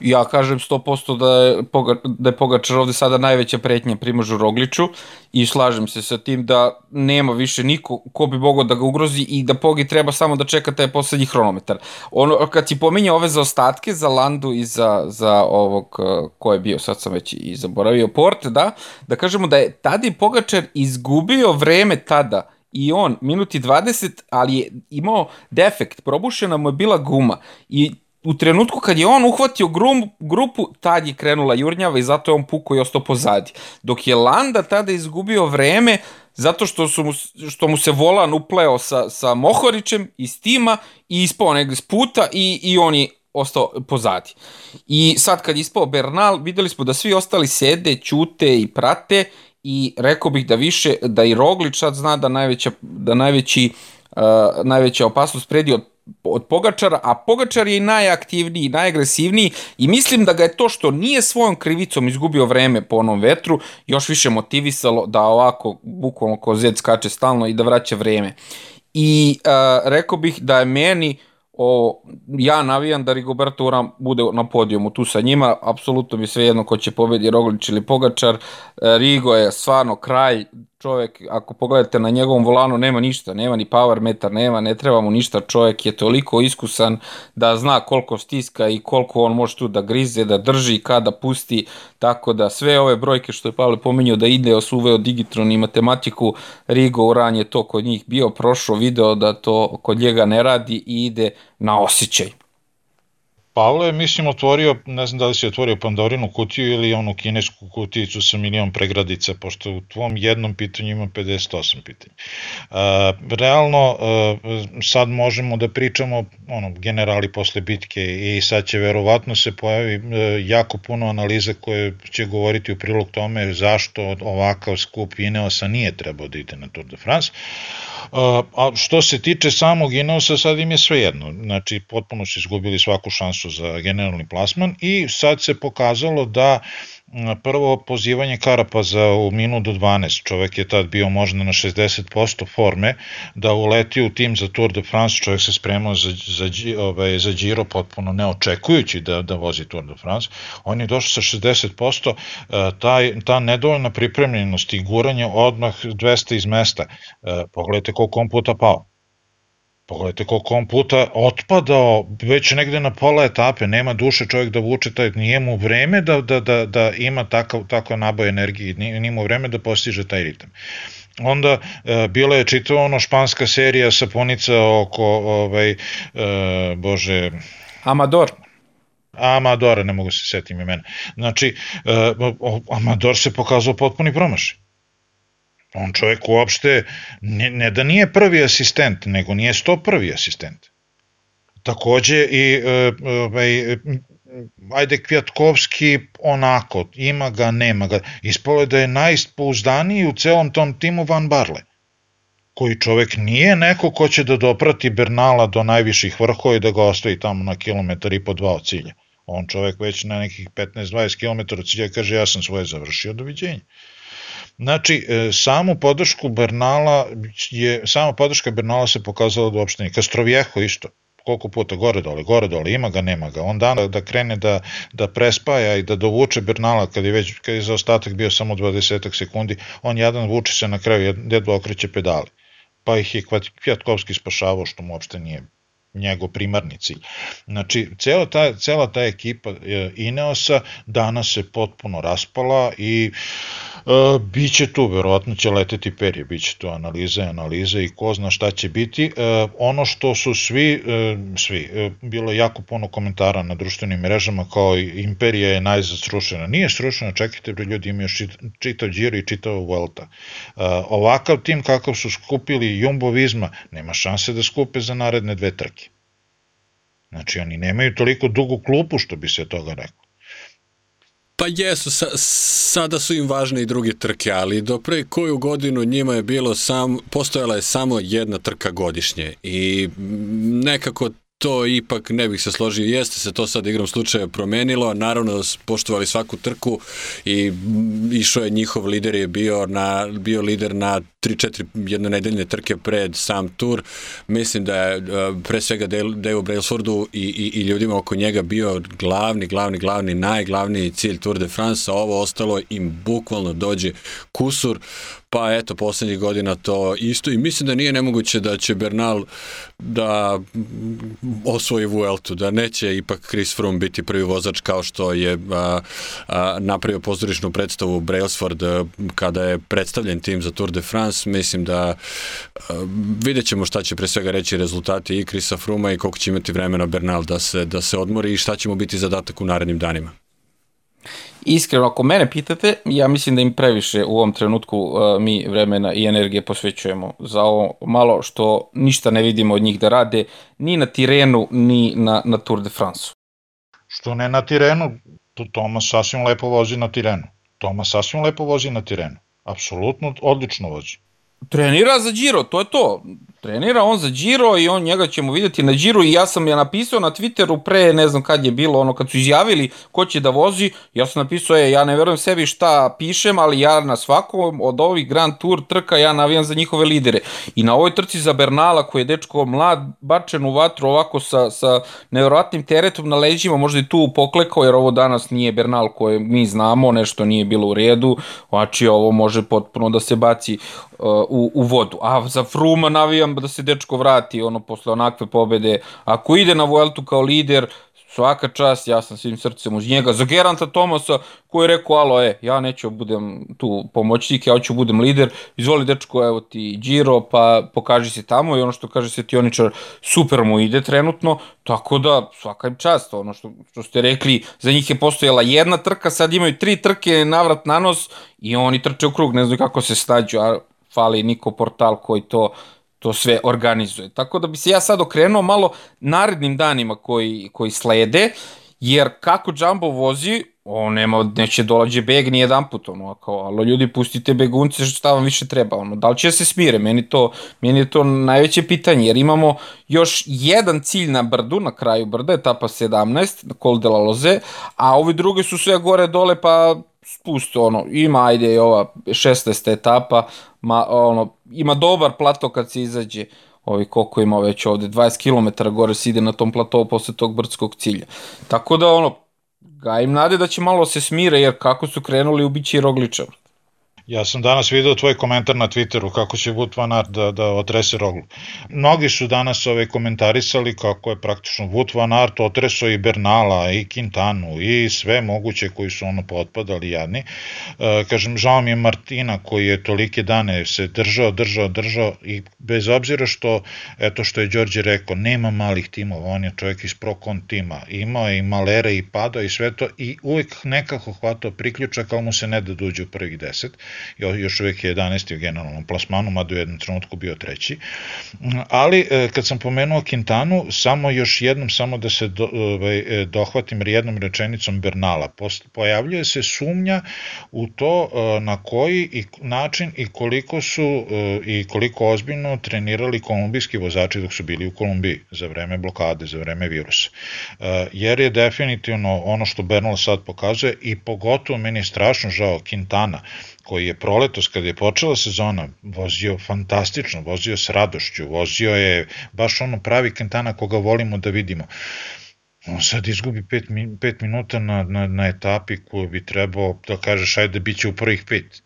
ja kažem 100% da je, Poga, da je Pogačar ovde sada najveća pretnja Primožu Rogliću i slažem se sa tim da nema više niko ko bi mogao da ga ugrozi i da Pogi treba samo da čeka taj poslednji hronometar. Ono, kad si pominja ove zaostatke za Landu i za, za ovog ko je bio, sad sam već i zaboravio, Port, da, da kažemo da je tada i Pogačar izgubio vreme tada i on minuti 20, ali je imao defekt, probušena mu je bila guma i u trenutku kad je on uhvatio grum, grupu, tad je krenula jurnjava i zato je on pukao i ostao pozadi. Dok je Landa tada izgubio vreme zato što, su mu, što mu se volan upleo sa, sa Mohorićem iz tima i ispao negde s puta i, i on je ostao pozadi. I sad kad je ispao Bernal, videli smo da svi ostali sede, ćute i prate i rekao bih da više, da i Roglič sad zna da najveća, da najveći, uh, najveća opasnost predi od od Pogačara, a Pogačar je i najaktivniji, najagresivniji i mislim da ga je to što nije svojom krivicom izgubio vreme po onom vetru još više motivisalo da ovako bukvalno ko zed skače stalno i da vraća vreme. I uh, rekao bih da je meni o, ja navijam da Rigoberto Uran bude na podijumu tu sa njima, apsolutno mi sve jedno ko će pobedi Roglić ili Pogačar, Rigo je stvarno kraj, čovjek, ako pogledate na njegovom volanu, nema ništa, nema ni power metar, nema, ne treba mu ništa, čovjek je toliko iskusan da zna koliko stiska i koliko on može tu da grize, da drži, kada pusti, tako da sve ove brojke što je Pavle pominjao da ide su uveo digitron i matematiku, Rigo Uran je to kod njih bio, prošao video da to kod njega ne radi i ide na osjećaj. Pavle je, mislim, otvorio, ne znam da li si otvorio Pandorinu kutiju ili onu kinesku kutijicu sa milion pregradica, pošto u tvom jednom pitanju ima 58 pitanja. Uh, realno, uh, sad možemo da pričamo, ono, generali posle bitke i sad će verovatno se pojavi uh, jako puno analize koje će govoriti u prilog tome zašto ovakav skup Ineosa nije trebao da ide na Tour de France. A što se tiče samog Ineosa, sad im je sve jedno. Znači, potpuno su izgubili svaku šansu za generalni plasman i sad se pokazalo da prvo pozivanje Karapaza u minut do 12, čovek je tad bio možda na 60% forme, da uleti u tim za Tour de France, čovek se spremao za, za, ovaj, za Giro potpuno neočekujući da, da vozi Tour de France, on je došao sa 60%, e, taj, ta nedovoljna pripremljenost i guranje odmah 200 iz mesta, e, pogledajte koliko on puta pao. Pogledajte koliko on puta otpadao već negde na pola etape, nema duše čovjek da vuče, taj, nije mu vreme da, da, da, da ima takav, takav naboj energije, nije, nije mu vreme da postiže taj ritam. Onda e, bila je čitava ono španska serija sapunica oko, ovaj, e, bože... Amador. Amadora, ne mogu se setim imena. Znači, e, Amador se pokazao potpuni promašaj. On čovjek uopšte, ne, ne da nije prvi asistent, nego nije sto prvi asistent. Takođe i e, ovaj, ajde Kvjatkovski onako, ima ga, nema ga. Ispalo je da je najpouzdaniji u celom tom timu Van Barle koji čovek nije neko ko će da doprati Bernala do najviših vrhova i da ga ostavi tamo na kilometar i po dva od cilja. On čovek već na nekih 15-20 km od cilja kaže ja sam svoje završio, doviđenja. Znači, e, samu podršku Bernala je, sama podrška Bernala se pokazala uopšte nije. Kastrovjeho isto, koliko puta gore dole, gore dole, ima ga, nema ga. On dan da krene da, da prespaja i da dovuče Bernala kad je već kad je za ostatak bio samo 20 sekundi, on jedan vuče se na kraju, jedva okreće pedali. Pa ih je Kvjatkovski spašavao što mu uopšte nije njegov primarni cilj. Znači, cela ta, cela ta ekipa e, Ineosa danas se potpuno raspala i E, biće tu, verovatno će leteti perje, biće tu analize, analize i ko zna šta će biti. E, ono što su svi, e, svi, e, bilo jako puno komentara na društvenim mrežama kao Imperija je najzad srušena. Nije srušena, čekajte bre ljudi, ima još čitav Giro i čitav Vuelta. E, ovakav tim kakav su skupili Jumbo Vizma, nema šanse da skupe za naredne dve trke. Znači, oni nemaju toliko dugu klupu, što bi se toga reklo. Pa jesu, sa, sada su im važne i druge trke, ali do pre koju godinu njima je bilo sam, postojala je samo jedna trka godišnje i nekako to ipak ne bih se složio, jeste se to sad igrom slučaja promenilo, naravno da su poštovali svaku trku i išao je njihov lider je bio, na, bio lider na 3-4 jednonedeljne trke pred sam tur. Mislim da je pre svega Dave Brailsfordu i, i, i ljudima oko njega bio glavni, glavni, glavni, najglavniji cilj Tour de France, a ovo ostalo im bukvalno dođe kusur pa eto, poslednjih godina to isto i mislim da nije nemoguće da će Bernal da osvoji Vueltu, da neće ipak Chris Froome biti prvi vozač kao što je a, a, napravio pozorišnu predstavu Brailsford kada je predstavljen tim za Tour de France, mislim da a, vidjet ćemo šta će pre svega reći rezultati i Chrisa Fruma i koliko će imati vremena Bernal da se, da se odmori i šta će mu biti zadatak u narednim danima. Iskreno, ako mene pitate, ja mislim da im previše u ovom trenutku uh, mi vremena i energije posvećujemo za ovo malo što ništa ne vidimo od njih da rade ni na Tirenu, ni na, na Tour de France. Što ne na Tirenu, to Tomas sasvim lepo vozi na Tirenu. Tomas sasvim lepo vozi na Tirenu. Apsolutno odlično vozi. Trenira za Giro, to je to. Trenira on za Giro i on njega ćemo videti na Giro i ja sam je napisao na Twitteru pre, ne znam kad je bilo, ono kad su izjavili ko će da vozi, ja sam napisao, je, ja ne verujem sebi šta pišem, ali ja na svakom od ovih Grand Tour trka ja navijam za njihove lidere. I na ovoj trci za Bernala koji je dečko mlad, bačen u vatru ovako sa, sa nevjerojatnim teretom na leđima, možda i tu poklekao jer ovo danas nije Bernal koje mi znamo, nešto nije bilo u redu, znači ovo može potpuno da se baci uh, u, u vodu. A za Fruma navijam da se dečko vrati ono posle onakve pobede. Ako ide na Vueltu kao lider, svaka čast, ja sam svim srcem uz njega. Za Geranta Tomasa koji je rekao, alo, e, ja neću budem tu pomoćnik, ja hoću budem lider, izvoli dečko, evo ti Giro, pa pokaži se tamo i ono što kaže se Tioničar, super mu ide trenutno, tako da svaka im čast, ono što, što ste rekli, za njih je postojala jedna trka, sad imaju tri trke navrat na nos i oni trče u krug, ne znam kako se stađu, a fali Niko Portal koji to to sve organizuje. Tako da bi se ja sad okrenuo malo narednim danima koji, koji slede, jer kako Jumbo vozi, on nema, neće dolađe beg ni jedan put, ono, kao, alo ljudi, pustite begunce, šta vam više treba, ono, da li će se smire, meni, to, meni je to najveće pitanje, jer imamo još jedan cilj na brdu, na kraju brda, etapa 17, na Col de la Loze, a ovi drugi su sve gore dole, pa spusti, ono, ima, ajde, i ova 16. etapa, ma, ono, ima dobar plato kad se izađe, ovi koliko ima već ovde, 20 km gore se ide na tom platovu posle tog brdskog cilja. Tako da, ono, gajim nade da će malo se smire, jer kako su krenuli ubići i Rogliča. Ja sam danas video tvoj komentar na Twitteru kako će Wout van Aert da, da otrese roglu. Mnogi su danas ove komentarisali kako je praktično Wout van Aert otresao i Bernala i Quintanu i sve moguće koji su ono potpadali jadni. E, kažem, žao mi je Martina koji je tolike dane se držao, držao, držao i bez obzira što, eto što je Đorđe rekao, nema malih timova, on je čovjek iz Procon tima, imao je i malere i padao i sve to i uvijek nekako hvatao priključak, ali mu se ne da dođe u prvih deset još uvek je 11. u generalnom plasmanu, mada u jednom trenutku bio treći. Ali, e, kad sam pomenuo Quintanu, samo još jednom, samo da se do, ovaj, e, dohvatim jednom rečenicom Bernala. Pojavljuje se sumnja u to e, na koji i način i koliko su i koliko ozbiljno trenirali kolumbijski vozači dok su bili u Kolumbiji za vreme blokade, za vreme virusa. Jer je definitivno ono što Bernal sad pokazuje i pogotovo meni je strašno žao Quintana, koji je proletos kada je počela sezona vozio fantastično, vozio s radošću, vozio je baš ono pravi Kentana koga volimo da vidimo. On sad izgubi 5 minuta na, na, na etapi koju bi trebao da kažeš ajde bit će u prvih pet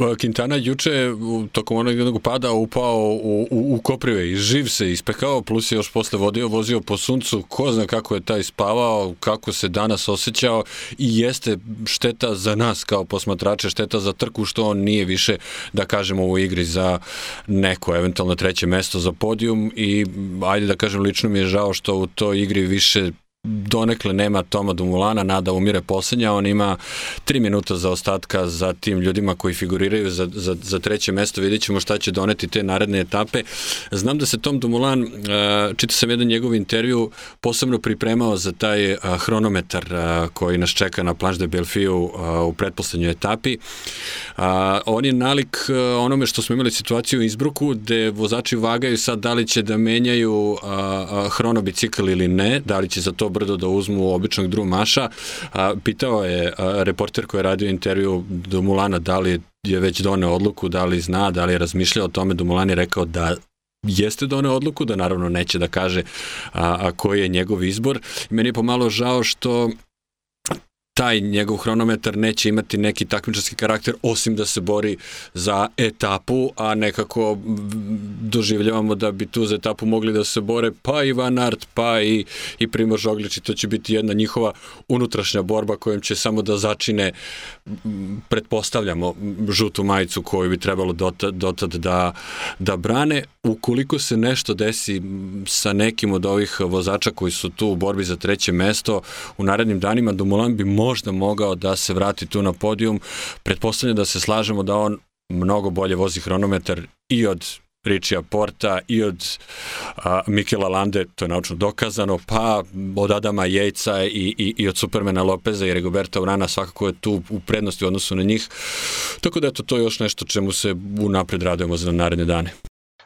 Quintana juče tokom onog jednog pada upao u, u, u koprive i živ se ispekao, plus je još posle vodio, vozio po suncu, ko zna kako je taj spavao, kako se danas osjećao i jeste šteta za nas kao posmatrače, šteta za trku što on nije više, da kažemo, u igri za neko eventualno treće mesto za podijum i ajde da kažem, lično mi je žao što u toj igri više donekle nema Toma Dumulana, Nada umire poslednja, on ima 3 minuta za ostatka za tim ljudima koji figuriraju za, za, za treće mesto, vidjet ćemo šta će doneti te naredne etape. Znam da se Tom Dumulan, uh, čitao sam jedan njegov intervju, posebno pripremao za taj uh, hronometar uh, koji nas čeka na Planche de Belfiju u pretposlednjoj etapi. On je nalik onome što smo imali situaciju u Izbruku, gde vozači vagaju sad da li će da menjaju hronobicikl ili ne, da li će za to brdo da uzmu običnog Drew Maša. A, pitao je a, reporter koji je radio intervju do Mulana da li je već doneo odluku, da li zna, da li je razmišljao o tome, do Mulan je rekao da jeste doneo odluku, da naravno neće da kaže a, a koji je njegov izbor. I meni je pomalo žao što taj njegov hronometar neće imati neki takmičarski karakter osim da se bori za etapu, a nekako doživljavamo da bi tu za etapu mogli da se bore pa i Van Aert, pa i, i Primož Žoglić i to će biti jedna njihova unutrašnja borba kojom će samo da začine pretpostavljamo žutu majicu koju bi trebalo dotad, dotad da, da brane. Ukoliko se nešto desi sa nekim od ovih vozača koji su tu u borbi za treće mesto u narednim danima, Dumoulin bi možda mogao da se vrati tu na podijum. Pretpostavljam da se slažemo da on mnogo bolje vozi hronometar i od Richija Porta i od a, Mikela Lande, to je naučno dokazano, pa od Adama Jejca i, i, i od Supermana Lopeza i Regoberta Urana svakako je tu u prednosti u odnosu na njih. Tako da eto, to je još nešto čemu se unapred radujemo za naredne dane.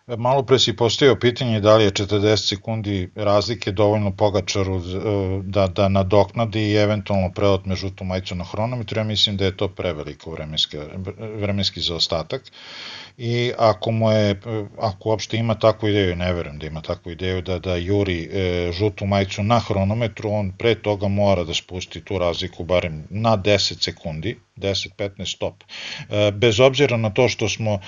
Malo pre si postavio pitanje da li je 40 sekundi razlike dovoljno Pogačaru e, da, da nadoknadi i eventualno preotme žutu majicu na hronometru. Ja mislim da je to preveliko vremenski, vremenski zaostatak i ako mu je, ako uopšte ima takvu ideju, ne verujem da ima takvu ideju da, da juri e, žutu majicu na hronometru, on pre toga mora da spusti tu razliku barem na 10 sekundi, 10-15 stop. E, bez obzira na to što smo e,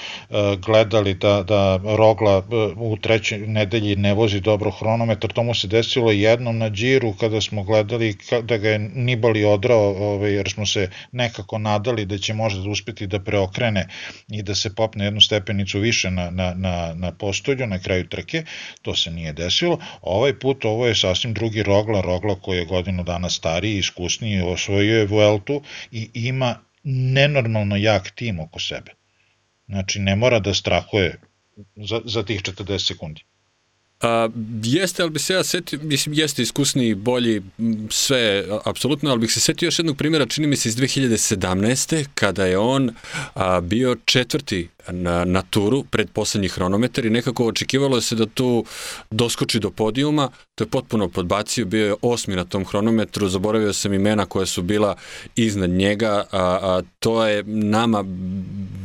gledali da, da Rogla e, u trećoj nedelji ne vozi dobro hronometar, to mu se desilo jednom na džiru kada smo gledali da ga je Nibali odrao, ovaj, jer smo se nekako nadali da će možda da uspeti da preokrene i da se popne jednu stepenicu više na, na, na, na postolju na kraju trke, to se nije desilo. Ovaj put ovo je sasvim drugi Rogla, Rogla koji je godinu dana stariji, iskusniji, osvojio je Vueltu i ima nenormalno jak tim oko sebe. Znači, ne mora da strahuje za, za tih 40 sekundi. A, jeste, ali bi se ja setio, mislim, jeste iskusniji, bolji, sve, apsolutno, ali bih se setio još jednog primjera, čini mi se iz 2017. kada je on a, bio četvrti na, na turu pred poslednji hronometar i nekako očekivalo se da tu doskoči do podijuma, to je potpuno podbacio, bio je osmi na tom hronometru, zaboravio sam imena koja su bila iznad njega, a, a to je nama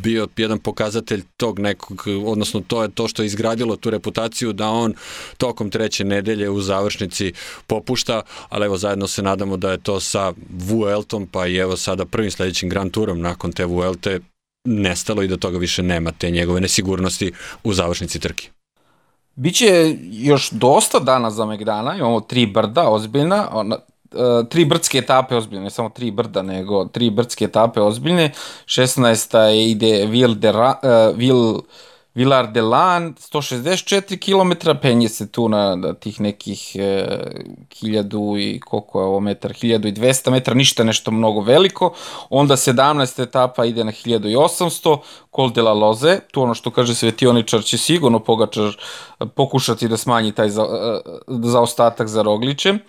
bio jedan pokazatelj tog nekog, odnosno to je to što je izgradilo tu reputaciju da on tokom treće nedelje u završnici popušta, ali evo zajedno se nadamo da je to sa Vueltom, pa i evo sada prvim sledećim Grand Tourom nakon te Vuelte nestalo i da toga više nema te njegove nesigurnosti u završnici trke. Biće još dosta dana za Megdana, imamo tri brda ozbiljna, ona, uh, tri brdske etape ozbiljne, ne samo tri brda, nego tri brdske etape ozbiljne. 16. ide Ville de Ra, uh, Ville Vilar de Lan, 164 km, penje se tu na, na tih nekih e, hiljadu i koliko je ovo metar, 1200 metara, ništa nešto mnogo veliko. Onda 17. etapa ide na 1800, Col de la Loze, tu ono što kaže Svetioničar će sigurno Pogačar pokušati da smanji taj za, e, zaostatak za Roglićem.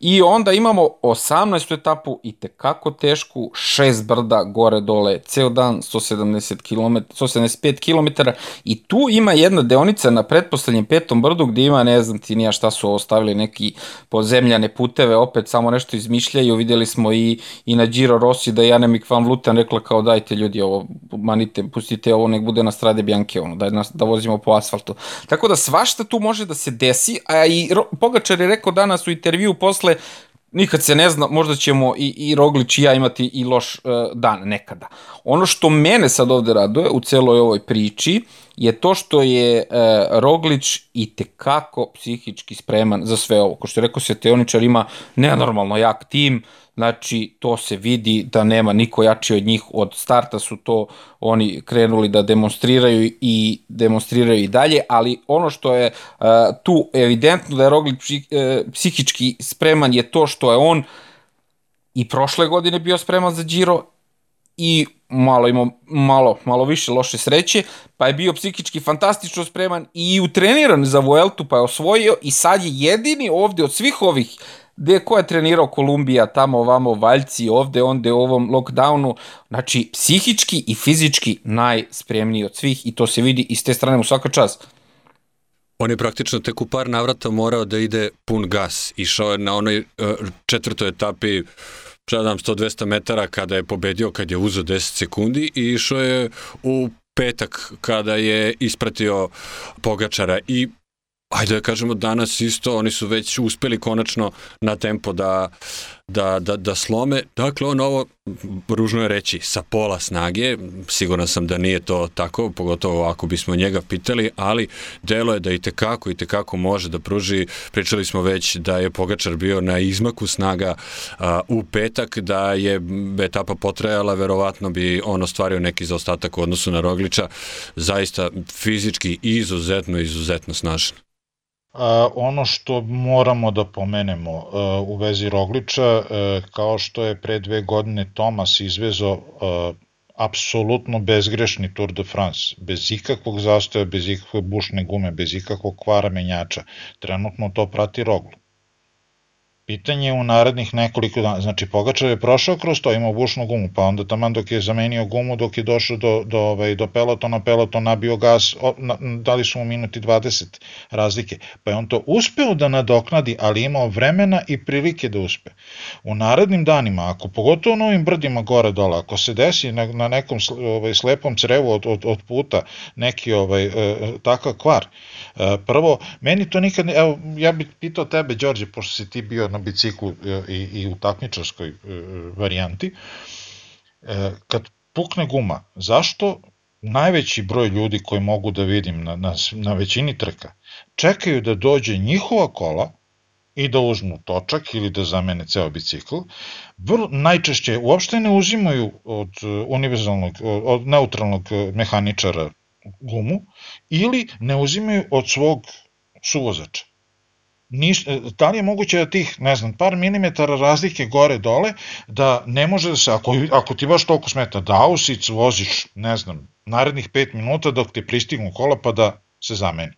I onda imamo 18. etapu i tekako tešku, šest brda gore dole, ceo dan 170 km, 175 km i tu ima jedna deonica na pretposlednjem petom brdu gde ima, ne znam ti nija šta su ostavili, neki podzemljane puteve, opet samo nešto izmišljaju, videli smo i, i na Giro Rossi da je Janemik Van Vluten rekla kao dajte ljudi ovo, manite, pustite ovo, nek bude na strade Bjanke, ono, daj nas, da vozimo po asfaltu. Tako da svašta tu može da se desi, a i Pogačar je rekao danas u intervju posle posle nikad se ne zna, možda ćemo i, i Roglić i ja imati i loš uh, dan nekada. Ono što mene sad ovde raduje u celoj ovoj priči je to što je uh, Roglić i tekako psihički spreman za sve ovo. Ko što je rekao se, Teoničar ima nenormalno jak tim, Znači, to se vidi da nema niko jači od njih. Od starta su to oni krenuli da demonstriraju i demonstriraju i dalje, ali ono što je uh, tu evidentno da je Roglic psih, uh, psihički spreman je to što je on i prošle godine bio spreman za Giro i malo ima malo, malo više loše sreće, pa je bio psihički fantastično spreman i utreniran za Vueltu, pa je osvojio i sad je jedini ovde od svih ovih gde ko je trenirao Kolumbija, tamo ovamo Valjci, ovde, onde u ovom lockdownu, znači psihički i fizički najspremniji od svih i to se vidi i s te strane mu svaka čast. On je praktično tek u par navrata morao da ide pun gas. Išao je na onoj uh, četvrtoj etapi predam 100-200 metara kada je pobedio, kad je uzeo 10 sekundi i išao je u petak kada je ispratio Pogačara i ajde da kažemo danas isto, oni su već uspeli konačno na tempo da, da, da, da slome. Dakle, on ovo, ružno je reći, sa pola snage, siguran sam da nije to tako, pogotovo ako bismo njega pitali, ali delo je da i tekako, i tekako može da pruži, pričali smo već da je Pogačar bio na izmaku snaga a, u petak, da je etapa potrajala, verovatno bi on ostvario neki zaostatak u odnosu na Rogliča, zaista fizički izuzetno, izuzetno snažan. A, ono što moramo da pomenemo a, u vezi Rogliča, a, kao što je pre dve godine Tomas izvezo a, apsolutno bezgrešni Tour de France, bez ikakvog zastoja, bez ikakve bušne gume, bez ikakvog kvara menjača. Trenutno to prati Roglu. Pitanje je u narednih nekoliko dana, znači Pogačar je prošao kroz to, imao bušnu gumu, pa onda taman dok je zamenio gumu, dok je došao do, do, ovaj, do pelotona, peloton nabio gas, o, na, dali su mu minuti 20 razlike, pa je on to uspeo da nadoknadi, ali imao vremena i prilike da uspe. U narednim danima, ako pogotovo u novim brdima gore dole, ako se desi na, na nekom ovaj, slepom crevu od, od, od puta neki ovaj, e, takav kvar, e, prvo, meni to nikad, evo, ja bih pitao tebe, Đorđe, pošto si ti bio na biciklu e, i, i u takmičarskoj e, varijanti, E, kad pukne guma, zašto najveći broj ljudi koji mogu da vidim na, na, na većini trka, čekaju da dođe njihova kola i da uzmu točak ili da zamene ceo bicikl. Vrlo, najčešće uopšte ne uzimaju od univerzalnog, od neutralnog mehaničara gumu ili ne uzimaju od svog suvozača. Niš, da li je moguće da tih, ne znam, par milimetara razlike gore dole, da ne može da se, ako, ako ti baš toliko smeta, da ausic voziš, ne znam, narednih 5 minuta dok te pristignu kola pa da se zameni.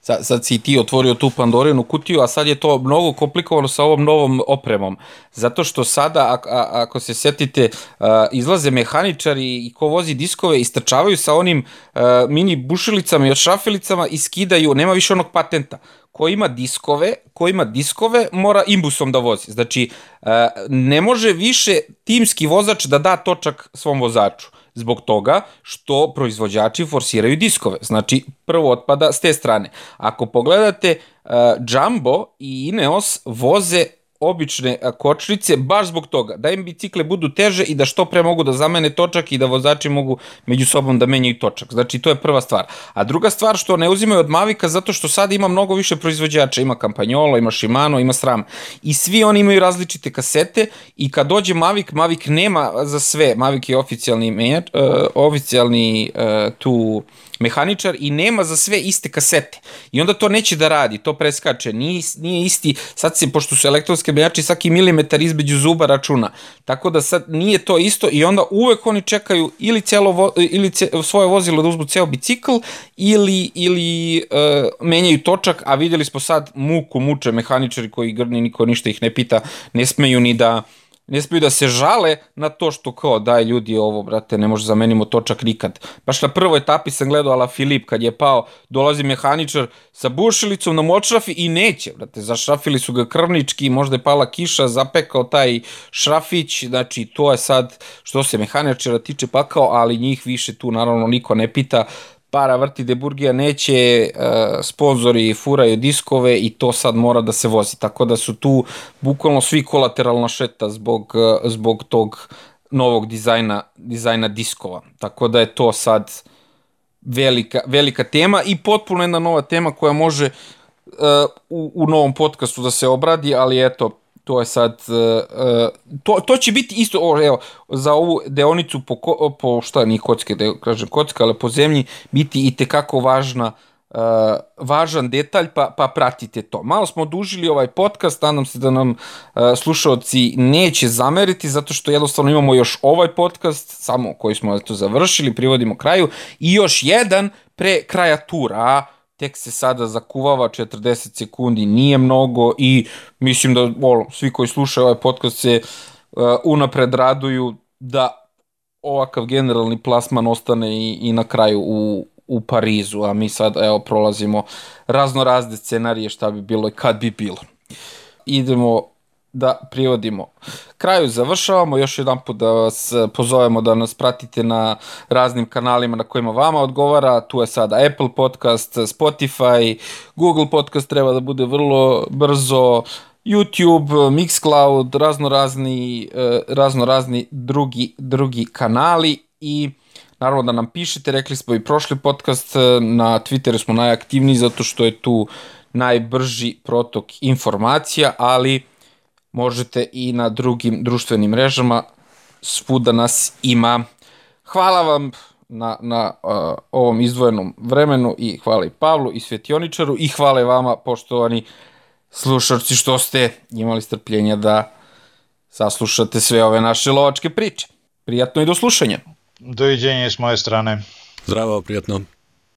Sad, sad si ti otvorio tu Pandorinu kutiju, a sad je to mnogo komplikovano sa ovom novom opremom. Zato što sada, a, a, ako se setite, a, izlaze mehaničari i ko vozi diskove, istrčavaju sa onim a, mini bušilicama i šrafilicama i skidaju, nema više onog patenta. Ko ima diskove, ko ima diskove, mora imbusom da vozi. Znači, ne može više timski vozač da da točak svom vozaču zbog toga što proizvođači forsiraju diskove. Znači, prvo otpada s te strane. Ako pogledate, uh, Jumbo i Ineos voze obične kočnice baš zbog toga, da im bicikle budu teže i da što pre mogu da zamene točak i da vozači mogu među sobom da menjaju točak. Znači to je prva stvar. A druga stvar što ne uzimaju od Mavika zato što sad ima mnogo više proizvođača, ima Campagnolo, ima Shimano, ima SRAM i svi oni imaju različite kasete i kad dođe Mavic, Mavic nema za sve, Mavic je oficijalni menjač, uh, oficijalni uh, tu mehaničar i nema za sve iste kasete. I onda to neće da radi, to preskače. Nije, nije isti, sad se, pošto su elektronske menjači, svaki milimetar između zuba računa. Tako da sad nije to isto i onda uvek oni čekaju ili, celo vo, ili ce, svoje vozilo da uzmu ceo bicikl ili, ili uh, menjaju točak, a videli smo sad muku muče mehaničari koji grni, niko ništa ih ne pita, ne smeju ni da ne smiju da se žale na to što kao daj ljudi ovo, brate, ne može zamenimo točak nikad. Baš na prvoj etapi sam gledao Ala Filip kad je pao, dolazi mehaničar sa bušilicom na močrafi i neće, brate, zašrafili su ga krvnički, možda je pala kiša, zapekao taj šrafić, znači to je sad što se mehaničara tiče pakao, ali njih više tu naravno niko ne pita, para vrti de Burgija neće, uh, sponzori furaju diskove i to sad mora da se vozi. Tako da su tu bukvalno svi kolateralna šeta zbog, uh, zbog tog novog dizajna, dizajna diskova. Tako da je to sad velika, velika tema i potpuno jedna nova tema koja može uh, u, u novom podcastu da se obradi, ali eto, to je sad, uh, to, to će biti isto, o, evo, za ovu deonicu po, po šta ni kocke, da kažem kocka, ali po zemlji, biti i tekako važna, uh, važan detalj, pa, pa pratite to. Malo smo odužili ovaj podcast, nadam se da nam uh, slušalci neće zameriti, zato što jednostavno imamo još ovaj podcast, samo koji smo eto završili, privodimo kraju, i još jedan pre kraja tura, tek se sada zakuvava 40 sekundi, nije mnogo i mislim da ono, svi koji slušaju ovaj podcast se uh, unapred raduju da ovakav generalni plasman ostane i, i na kraju u, u Parizu, a mi sad evo prolazimo razno razne scenarije šta bi bilo i kad bi bilo. Idemo da privodimo. Kraju završavamo, još jedan put da vas pozovemo da nas pratite na raznim kanalima na kojima vama odgovara, tu je sada Apple Podcast, Spotify, Google Podcast treba da bude vrlo brzo, YouTube, Mixcloud, razno razni, e, razno razni drugi, drugi kanali i naravno da nam pišete, rekli smo i prošli podcast, e, na Twitteru smo najaktivniji zato što je tu najbrži protok informacija, ali možete i na drugim društvenim mrežama, svuda nas ima. Hvala vam na, na uh, ovom izdvojenom vremenu i hvala i Pavlu i Svetioničaru i hvala i vama poštovani slušalci što ste imali strpljenja da saslušate sve ove naše lovačke priče. Prijatno i do slušanja. Doviđenje s moje strane. Zdravo, prijatno.